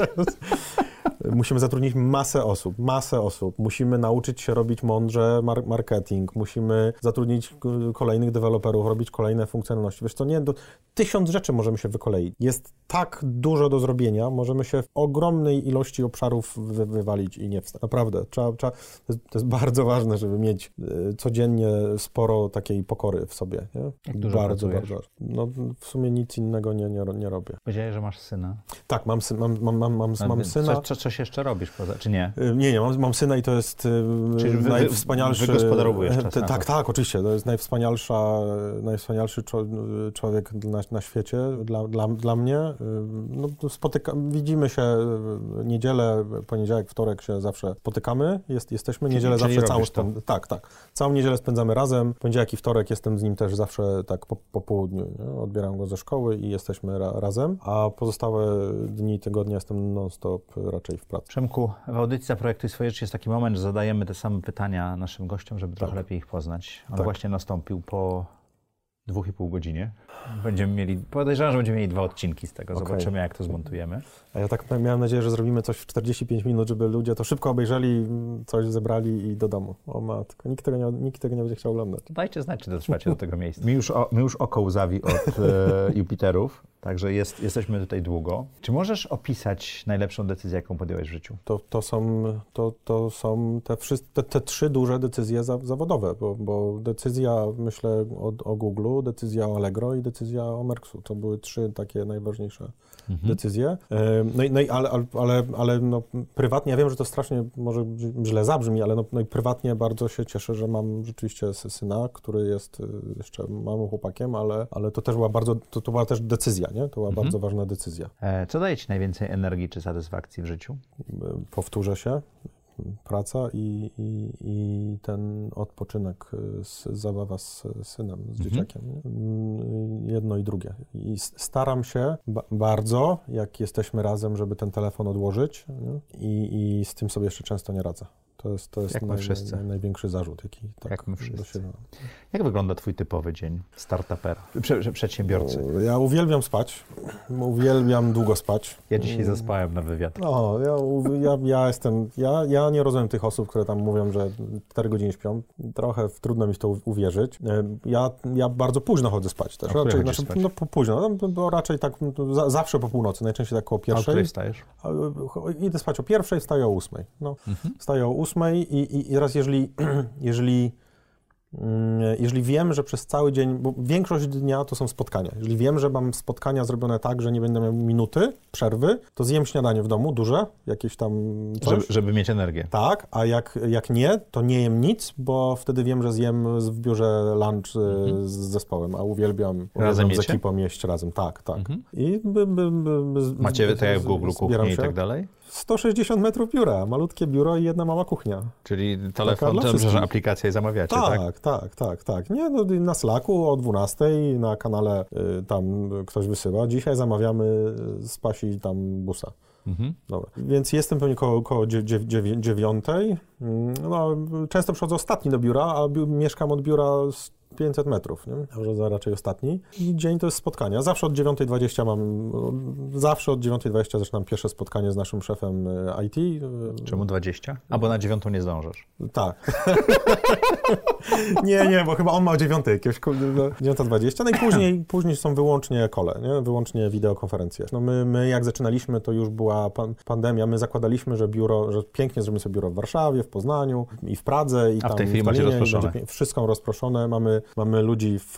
Musimy zatrudnić masę osób, masę osób. Musimy nauczyć się robić mądrze mar- marketing, musimy zatrudnić k- kolejnych deweloperów, robić kolejne funkcjonalności. Wiesz co, nie, do, tysiąc rzeczy możemy się wykoleić. Jest tak dużo do zrobienia, możemy się w ogromnej ilości obszarów wy- wywalić i nie wstać. Naprawdę, trzeba, trzeba, to, jest, bardzo ważne, żeby mieć y, codziennie sporo takiej pokory w sobie. Dużo bardzo, pracujesz? bardzo. No, w sumie nic innego nie, nie, nie robię. Powiedziałeś, że masz syna. Tak, mam, mam, mam, mam, mam, mam syna. Coś jeszcze robisz poza, czy nie? Y, Nie, nie, mam, mam syna i to jest y, Czyli wy- najwspanialszy... wygospodarowujesz czas na Tak, tak, oczywiście. To jest najwspanialsza, najwspanialszy człowiek na, na świecie dla, dla, dla mnie. Y, No, spotyka, widzimy się niedzielę, poniedziałek, wtorek się zawsze spotykamy. Jest, jesteśmy niedzielę czyli zawsze całą spęd- Tak, tak. Całą niedzielę spędzamy razem. Poniedziałek i wtorek jestem z nim też zawsze tak po, po południu. Nie? Odbieram go ze szkoły i jesteśmy ra, razem. A pozostałe dni tygodnia jestem non-stop raczej w pracy. Przemku, w audycji Zaprojektuj swoje życie jest taki moment, że zadajemy te same pytania naszym gościom, żeby trochę lepiej ich poznać. On Tak. właśnie nastąpił po dwóch i pół godzinie. Będziemy mieli, podejrzewam, że będziemy mieli dwa odcinki z tego. Okej. Zobaczymy, jak to zmontujemy. A ja tak miałem nadzieję, że zrobimy coś w 45 minut, żeby ludzie to szybko obejrzeli, coś zebrali i do domu. O matko, nikt tego nie, nikt tego nie będzie chciał oglądać. Dajcie znać, czy dotrwacie do tego miejsca. Mi już, o, mi już oko łzawi od e, Jupiterów, także jest, jesteśmy tutaj długo. Czy możesz opisać najlepszą decyzję, jaką podjąłeś w życiu? To, to są, to, to są te, te, te trzy duże decyzje za, zawodowe, bo, bo decyzja, myślę, o, o Google, decyzja o Allegro i decyzja o Merksu. To były trzy takie najważniejsze decyzje. E, No i, no i ale, ale, ale, no, prywatnie, ja wiem, że to strasznie może źle zabrzmi, ale no, no i prywatnie bardzo się cieszę, że mam rzeczywiście sy- syna, który jest y, jeszcze małym chłopakiem, ale, ale to też była bardzo, to, to była też decyzja, nie? To była bardzo ważna decyzja. E, co daje ci najwięcej energii czy satysfakcji w życiu? powtórzę się, praca i, i, i ten odpoczynek, y, z, zabawa z synem, z dzieciakiem. nie? Mm, Jedno i drugie. I staram się ba- bardzo, jak jesteśmy razem, żeby ten telefon odłożyć? I, i z tym sobie jeszcze często nie radzę. To jest, to jest Jak wszyscy. naj, największy zarzut, jaki tak Jak my wszyscy. Jak wygląda twój typowy dzień startupera, prze, prze, przedsiębiorcy? Ja uwielbiam spać, uwielbiam długo spać. Ja dzisiaj zaspałem na wywiad. No, ja, ja, ja jestem, ja, ja nie rozumiem tych osób, które tam mówią, że 4 godziny śpią. Trochę trudno mi w to uwierzyć. E, Ja, ja bardzo późno chodzę spać też. A Raczej, chodzisz spać? no, po, późno, no, bo raczej tak no, za, zawsze po północy, najczęściej tak koło A o pierwszej. której wstajesz? A, Idę spać o pierwszej, wstaję o ósmej. No, Mhm. Wstaję o ósmej i, i, i raz jeżeli, jeżeli, mm, jeżeli wiem, że przez cały dzień, bo większość dnia to są spotkania. Jeżeli wiem, że mam spotkania zrobione tak, że nie będę miał minuty przerwy, to zjem śniadanie w domu, duże, jakieś tam coś. Żeby, żeby mieć energię. Tak, a jak, jak nie, to nie jem nic, bo wtedy wiem, że zjem w biurze lunch e, z zespołem, a uwielbiam, Mhm. Razem z ekipą jeść razem. Tak, tak. Mhm. I by, by, by, Macie tak jak w Google kuchnię i tak dalej? 160 metrów biura, malutkie biuro i jedna mała kuchnia. Czyli telefon, to, że aplikacja i zamawiacie, tak? Tak, tak, tak, tak. Nie, no, na Slacku o 12 na kanale y, tam ktoś wysyła. Dzisiaj zamawiamy z pasi tam busa. Mhm. Dobra. Więc jestem pewnie koło, koło dziew- dziew- dziewię- dziewiątej. Mm, No, często przychodzę ostatni do biura, a biu- mieszkam od biura 500 metrów, nie? Za raczej ostatni. I dzień to jest spotkania. Zawsze od 9.20 mam, zawsze od 9.20 zaczynam pierwsze spotkanie z naszym szefem y, IT. Czemu 20? Albo na dziewiątą nie zdążysz. tak. nie, nie, bo chyba on ma o 9 jakiegoś kurde, no, 9.20. No i później, później są wyłącznie kole, nie? wyłącznie wideokonferencje. No my, my jak zaczynaliśmy, to już była pan, pandemia. My zakładaliśmy, że biuro, że pięknie zrobimy sobie biuro w Warszawie, w Poznaniu i w Pradze. I A w tam tej chwili macie rozproszone. Wszystko rozproszone. Mamy, mamy ludzi w,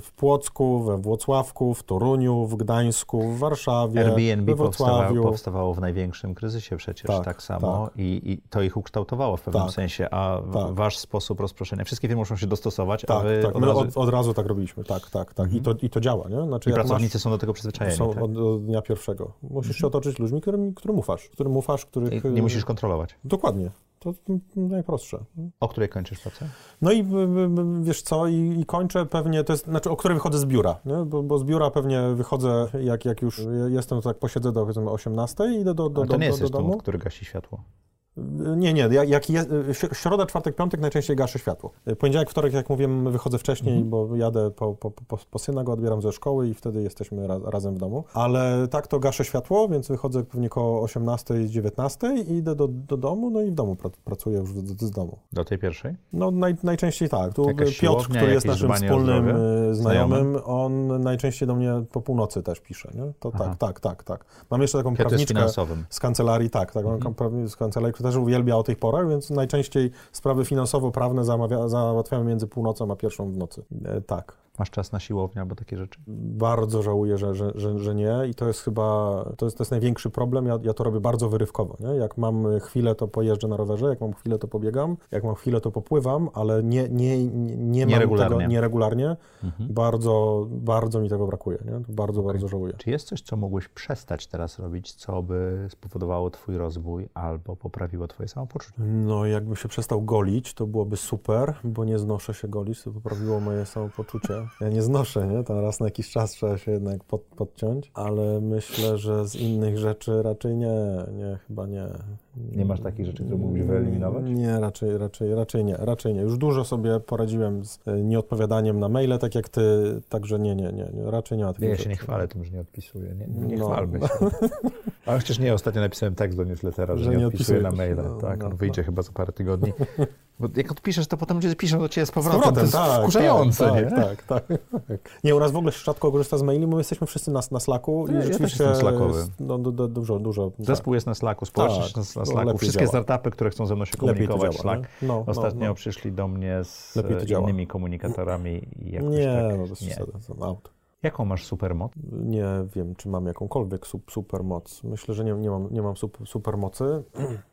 w, Płocku, we Włocławku, w Toruniu, w Gdańsku, w Warszawie, Airbnb we Wrocławiu. powstawało w największym kryzysie przecież, tak, Tak, samo I, i to ich ukształtowało w pewnym Tak, sensie, a tak. wasz sposób rozproszenia, wszystkie firmy muszą się dostosować, a Tak, wy tak. od My razu... od, od razu tak robiliśmy, tak, tak, tak. I, to, I to działa, nie? Znaczy, I jak masz- pracownicy są do tego przyzwyczajeni, Są tak? od, od dnia pierwszego. Musisz się otoczyć ludźmi, którym, którym ufasz. Którym ufasz, których... I nie musisz kontrolować. Dokładnie. To najprostsze. O której kończysz pracę? No i wiesz co, i, i kończę pewnie, to jest, znaczy o której wychodzę z biura, nie? Bo, bo z biura pewnie wychodzę, jak, jak już jestem, to tak posiedzę do powiedzmy 18 i idę do, do, do, to nie do, jesteś do tą, domu. który gasi światło. Nie, nie, jak, je, śr- środa, czwartek, piątek najczęściej gaszę światło. Poniedziałek, wtorek, jak mówiłem, wychodzę wcześniej, Mhm. bo jadę po, po, po, po syna, go odbieram ze szkoły i wtedy jesteśmy ra, razem w domu. Ale tak to gaszę światło, więc wychodzę pewnie koło 18, 19 i idę do, do domu, no i w domu pra, pracuję już z, z domu. Do tej pierwszej? No naj, najczęściej tak. Tu Jakaś Piotr, który jest naszym wspólnym y, znajomym, on najczęściej do mnie po północy też pisze, nie? To Aha. tak, tak, tak, tak. Mam jeszcze taką prawniczkę z kancelarii, tak, taką mhm. z kancelarii, też uwielbia o tych porach, więc najczęściej sprawy finansowo-prawne załatwiamy między północą a pierwszą w nocy. E, tak. Masz czas na siłownię albo takie rzeczy? Bardzo żałuję, że, że, że, że nie i to jest chyba, to jest, to jest największy problem, ja, ja to robię bardzo wyrywkowo, nie? Jak mam chwilę, to pojeżdżę na rowerze, jak mam chwilę, to pobiegam, jak mam chwilę, to popływam, ale nie, nie, nie, nie mam Nieregularnie. tego nieregularnie. Mhm. Bardzo, bardzo mi tego brakuje, nie? Bardzo, bardzo żałuję. Czy jest coś, co mógłbyś przestać teraz robić, co by spowodowało twój rozwój albo poprawiło twoje samopoczucie? No, jakbym się przestał golić, to byłoby super, bo nie znoszę się golić, to poprawiło moje samopoczucie. Ja nie znoszę, nie? Tam raz na jakiś czas trzeba się jednak pod, podciąć, ale myślę, że z innych rzeczy raczej nie, nie, chyba nie. Nie masz takich rzeczy, które mógłbyś wyeliminować? Nie, raczej, raczej, raczej nie, raczej nie. Już dużo sobie poradziłem z e, nieodpowiadaniem na maile, tak jak ty, także nie, nie, nie, nie raczej nie ma takich Ja rzeczy. się nie chwalę tym, że nie odpisuję. Nie, nie No. chwalmy się. Ale przecież nie, ostatnio napisałem tekst do newslettera, że, Że nie, nie odpisuję na maila. No, tak, no, on wyjdzie no. chyba za parę tygodni. Bo jak odpiszesz, to potem ludzie piszą do ciebie z Z powrotem. to jest tak, wkurzające, tak, nie? Tak, tak, tak. Nie, u nas w ogóle się rzadko korzysta z maili, bo my jesteśmy wszyscy na, na Slacku Ja- ja i też rzeczywiście jestem slackowy. no, du, du, dużo, dużo. Zespół jest na Slacku, społeczność Tak, jest na to Slacku. Wszystkie działa. startupy, które chcą ze mną się Tak, komunikować, działa. Slack. nie? No, no, Ostatnio no. przyszli do mnie z innymi komunikatorami i jakoś Nie, tak, no nie. to out. Jaką masz supermoc? Nie wiem, czy mam jakąkolwiek sup, supermoc. Myślę, że nie, nie mam, nie mam sup, supermocy.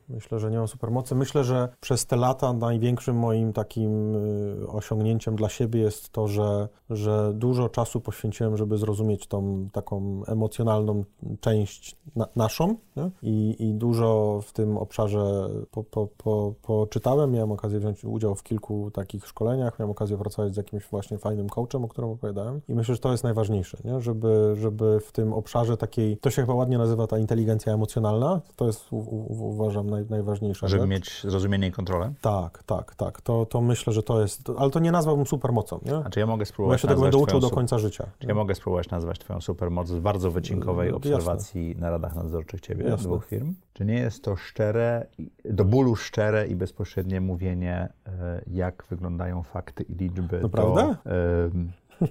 Myślę, że nie mam supermocy. Myślę, że przez te lata największym moim takim y, osiągnięciem dla siebie jest to, że, że dużo czasu poświęciłem, żeby zrozumieć tą taką emocjonalną część na, naszą? I, i dużo w tym obszarze po, po, po, poczytałem. Miałem okazję wziąć udział w kilku takich szkoleniach, miałem okazję pracować z jakimś właśnie fajnym coachem, o którym opowiadałem i myślę, że to jest najważniejsze, nie? Żeby, żeby w tym obszarze takiej, to się chyba ładnie nazywa ta inteligencja emocjonalna, to jest u, u, uważam naj, najważniejsza Żeby rzecz. mieć zrozumienie i kontrolę? Tak, tak, tak, to, to myślę, że to jest, ale to nie nazwałbym supermocą, nie? A czy ja mogę Bo ja spróbować się tego będę uczył do końca życia. Czy ja mogę spróbować nazwać Twoją supermoc z bardzo wycinkowej Jasne. obserwacji na radach nadzorczych Ciebie, Jasne. dwóch firm? Czy nie jest to szczere, do bólu szczere i bezpośrednie mówienie, e, jak wyglądają fakty i liczby Naprawdę? do,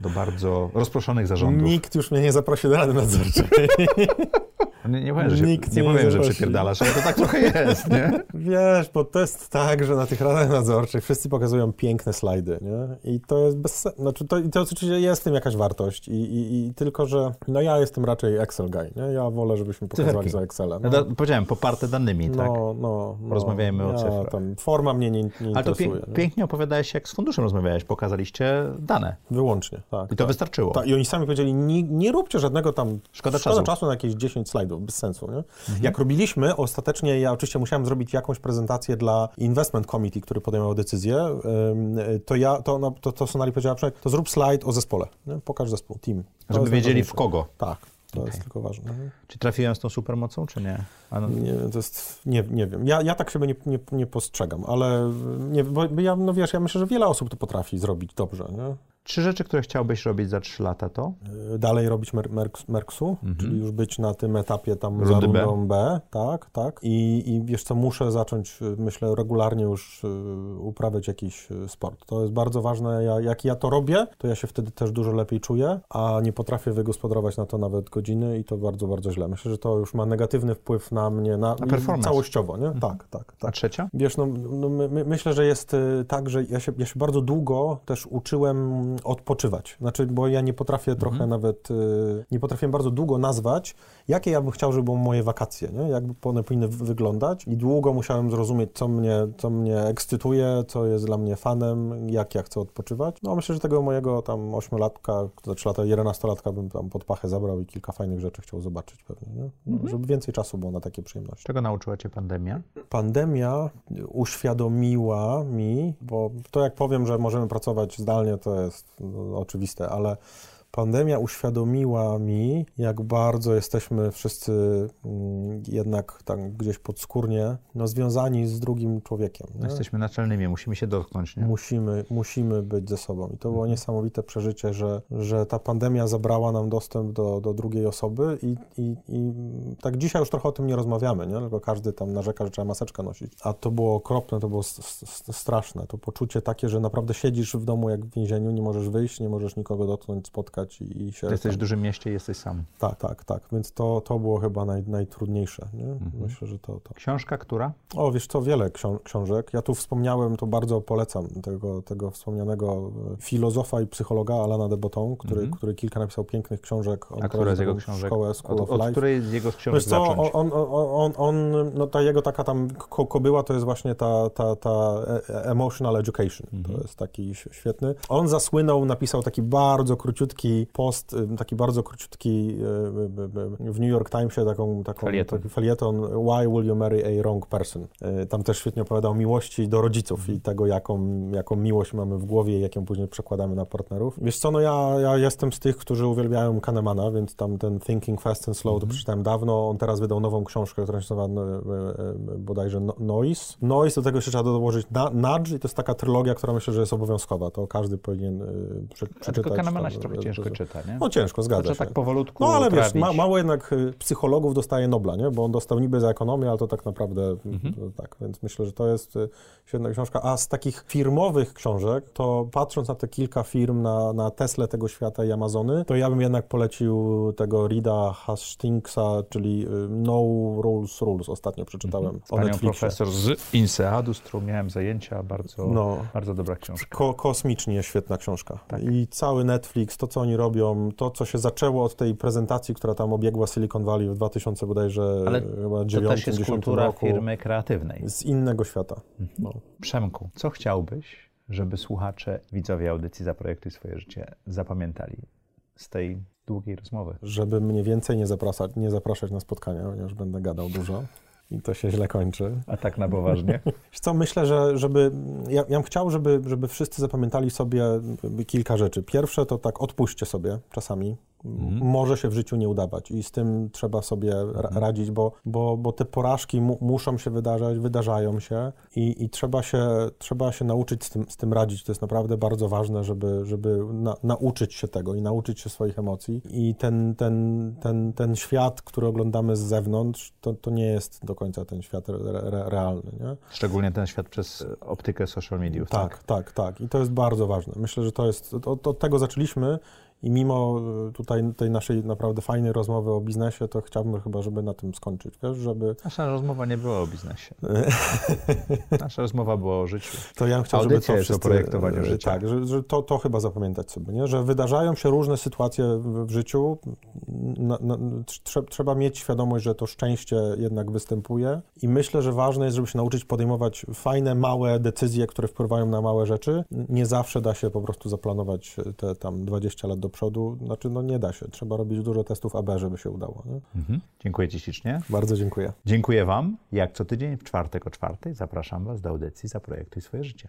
do bardzo rozproszonych zarządów? Nikt już mnie nie zaprosi do Rady Nadzorczej. Nie, nie powiem, że, się, Nikt nie nie powiem, że przypierdalasz, ale to tak trochę jest, nie? Wiesz, bo to jest tak, że na tych radach nadzorczych wszyscy pokazują piękne slajdy, nie? I to jest bez znaczy to, i to oczywiście jest w tym jakaś wartość i, i, i tylko, że no ja jestem raczej Excel guy, nie? Ja wolę, żebyśmy pokazywali za Excelem. No, da- powiedziałem, poparte danymi, tak? no, no, no. Porozmawiajmy o ja, cyfrach. Tam, forma mnie nie, nie Ale to interesuje. nie? pięknie opowiadałeś, jak z funduszem rozmawiałeś, pokazaliście dane Wyłącznie, tak. i to tak. wystarczyło. Ta, I oni sami powiedzieli, nie, nie róbcie żadnego tam, Szkoda czasu. czasu na jakieś 10 slajdów, bez sensu. Nie? Mhm. Jak robiliśmy, ostatecznie ja oczywiście musiałem zrobić jakąś prezentację dla Investment Committee, który podejmował decyzję, to ja, to, no, to, to Sonali powiedziała, "Przemek, to zrób slajd o zespole, nie? pokaż zespół, team. To Żeby wiedzieli w kogo. Tak, to Okej. jest tylko ważne. Czy trafiłem z tą supermocą, czy nie? A no, Nie, to jest, nie, nie wiem. Ja, ja tak siebie nie, nie, nie postrzegam, ale nie, bo ja, no wiesz, ja myślę, że wiele osób to potrafi zrobić dobrze, nie? Trzy rzeczy, które chciałbyś robić za trzy lata to? Y, dalej robić mer merks, Merksu, czyli już być na tym etapie tam za Rundy B. rundą B. tak, tak. I, I wiesz co, muszę zacząć, y, myślę, regularnie już y, uprawiać jakiś sport. To jest bardzo ważne. Ja, jak ja to robię, to ja się wtedy też dużo lepiej czuję, a nie potrafię wygospodarować na to nawet godziny i to bardzo, bardzo źle. Myślę, że to już ma negatywny wpływ na mnie, na, Na performance. całościowo, nie? Tak, tak, A tak. trzecia? Wiesz, no, no my, my, myślę, że jest tak, że ja się, ja się bardzo długo też uczyłem odpoczywać. Znaczy, bo ja nie potrafię trochę nawet, y, nie potrafię bardzo długo nazwać, jakie ja bym chciał, żeby były moje wakacje, nie? Jak one powinny wy- wyglądać. I długo musiałem zrozumieć, co mnie, co mnie ekscytuje, co jest dla mnie fanem, jak ja chcę odpoczywać. No myślę, że tego mojego tam ośmiolatka, za trzy lata, jedenastolatka bym tam pod pachę zabrał i kilka fajnych rzeczy chciał zobaczyć pewnie, nie? No, Żeby więcej czasu było na takie przyjemności. Czego nauczyła cię pandemia? Pandemia uświadomiła mi, bo to jak powiem, że możemy pracować zdalnie, to jest no, oczywiste, ale pandemia uświadomiła mi, jak bardzo jesteśmy wszyscy mm, jednak tam gdzieś podskórnie no, związani z drugim człowiekiem. No, jesteśmy naczelnymi, musimy się dotknąć, nie? Musimy, musimy być ze sobą. I to było niesamowite przeżycie, że, że ta pandemia zabrała nam dostęp do, do drugiej osoby i, i, i tak dzisiaj już trochę o tym nie rozmawiamy, nie? tylko każdy tam narzeka, że trzeba maseczkę nosić. A to było okropne, to było straszne. To poczucie takie, że naprawdę siedzisz w domu jak w więzieniu, nie możesz wyjść, nie możesz nikogo dotknąć, spotkać i, i się... Ty jesteś w dużym mieście i jesteś sam. Tak, tak, tak. Więc to, to było chyba naj, najtrudniejsze. Nie? Mhm. Myślę, że to, to... Książka, która? O, wiesz co, wiele ksią- książek. Ja tu wspomniałem, to bardzo polecam tego, tego wspomnianego e, filozofa i psychologa Alana de Botton, który, Mhm. który kilka napisał pięknych książek. On A która z jego książek? Szkołę School Od, of od Life. której z jego książek Wiesz co, zacząć? on, on, on, on, no ta jego taka tam ko kobyła to jest właśnie ta, ta, ta e- e- emotional education. Mhm. To jest taki świetny. On zasłynął, napisał taki bardzo króciutki taki post, y, taki bardzo króciutki y, w New York Timesie, taką, taką, Felieton. taki felieton Why will you marry a wrong person? Y, Tam też świetnie opowiadał o miłości do rodziców i tego, jaką, jaką miłość mamy w głowie i jak ją później przekładamy na partnerów. Wiesz co, no ja, ja jestem z tych, którzy uwielbiają Kahnemana, więc tam ten Thinking Fast and Slow to przeczytałem dawno. On teraz wydał nową książkę, która się nazywa e, e, bodajże No- Noise. Noise, do tego jeszcze trzeba dołożyć Nudge i to jest taka trylogia, która myślę, że jest obowiązkowa. To każdy powinien e, prze, A przeczytać. tylko Kahnemana się trochę e, ciężko czyta, nie? No ciężko, zgadza trzeba się. tak powolutku No ale wiesz, trawić. ma, mało jednak y, psychologów dostaje Nobla, nie? Bo on dostał niby za ekonomię, ale to tak naprawdę y, Mhm. to tak, więc myślę, że to jest y, świetna książka. A z takich firmowych książek, to patrząc na te kilka firm, na, na Tesla tego świata i Amazony, to ja bym jednak polecił tego Rida Hastingsa, czyli No Rules Rules, ostatnio przeczytałem Z o panią Netflixie. profesor z Inseadu, z którą miałem zajęcia, bardzo, No. bardzo dobra książka. Ko kosmicznie świetna książka. Tak. I cały Netflix, to co oni robią, to co się zaczęło od tej prezentacji, która tam obiegła Silicon Valley w 2000 bodajże Ale chyba To 9, też jest 10 kultura roku. firmy kreatywnej. Z innego świata. No. Przemku, co chciałbyś, żeby słuchacze, widzowie audycji Zaprojektuj swoje życie zapamiętali z tej długiej rozmowy? Żeby mnie więcej nie zapraszać, nie zapraszać na spotkania, ponieważ będę gadał dużo i to się źle kończy. A tak na poważnie? Co, myślę, że żeby, ja, ja bym chciał, żeby, żeby wszyscy zapamiętali sobie kilka rzeczy. Pierwsze to tak odpuśćcie sobie czasami. Mhm. Może się w życiu nie udawać i z tym trzeba sobie ra- radzić, bo, bo, bo te porażki mu, muszą się wydarzać, wydarzają się i, i trzeba, się, trzeba się nauczyć z tym, z tym radzić. To jest naprawdę bardzo ważne, żeby, żeby na, nauczyć się tego i nauczyć się swoich emocji. I ten, ten, ten, ten świat, który oglądamy z zewnątrz, to, to nie jest do końca ten świat re, re, realny. Nie? Szczególnie ten świat przez optykę social mediów. Tak, tak, tak. I to jest bardzo ważne. Myślę, że to jest, od, od tego zaczęliśmy i mimo y, tutaj tej naszej naprawdę fajnej rozmowy o biznesie, to chciałbym chyba, żeby na tym skończyć, wiesz, żeby... Nasza rozmowa nie była o biznesie. Nasza rozmowa była o życiu. To ja bym chciał, Audycja żeby to jest o wszyscy, projektowaniu y, życia. Tak, że, że to, to chyba zapamiętać sobie, nie? że wydarzają się różne sytuacje w, w życiu, na, na, trze, trzeba mieć świadomość, że to szczęście jednak występuje i myślę, że ważne jest, żeby się nauczyć podejmować fajne, małe decyzje, które wpływają na małe rzeczy. Nie zawsze da się po prostu zaplanować te tam 20 lat do przodu, znaczy no nie da się, trzeba robić dużo testów AB, żeby się udało. Mhm. Dziękuję Ci ślicznie. Bardzo dziękuję. Dziękuję Wam. Jak co tydzień w czwartek o czwartej zapraszam Was do audycji Zaprojektuj swoje życie.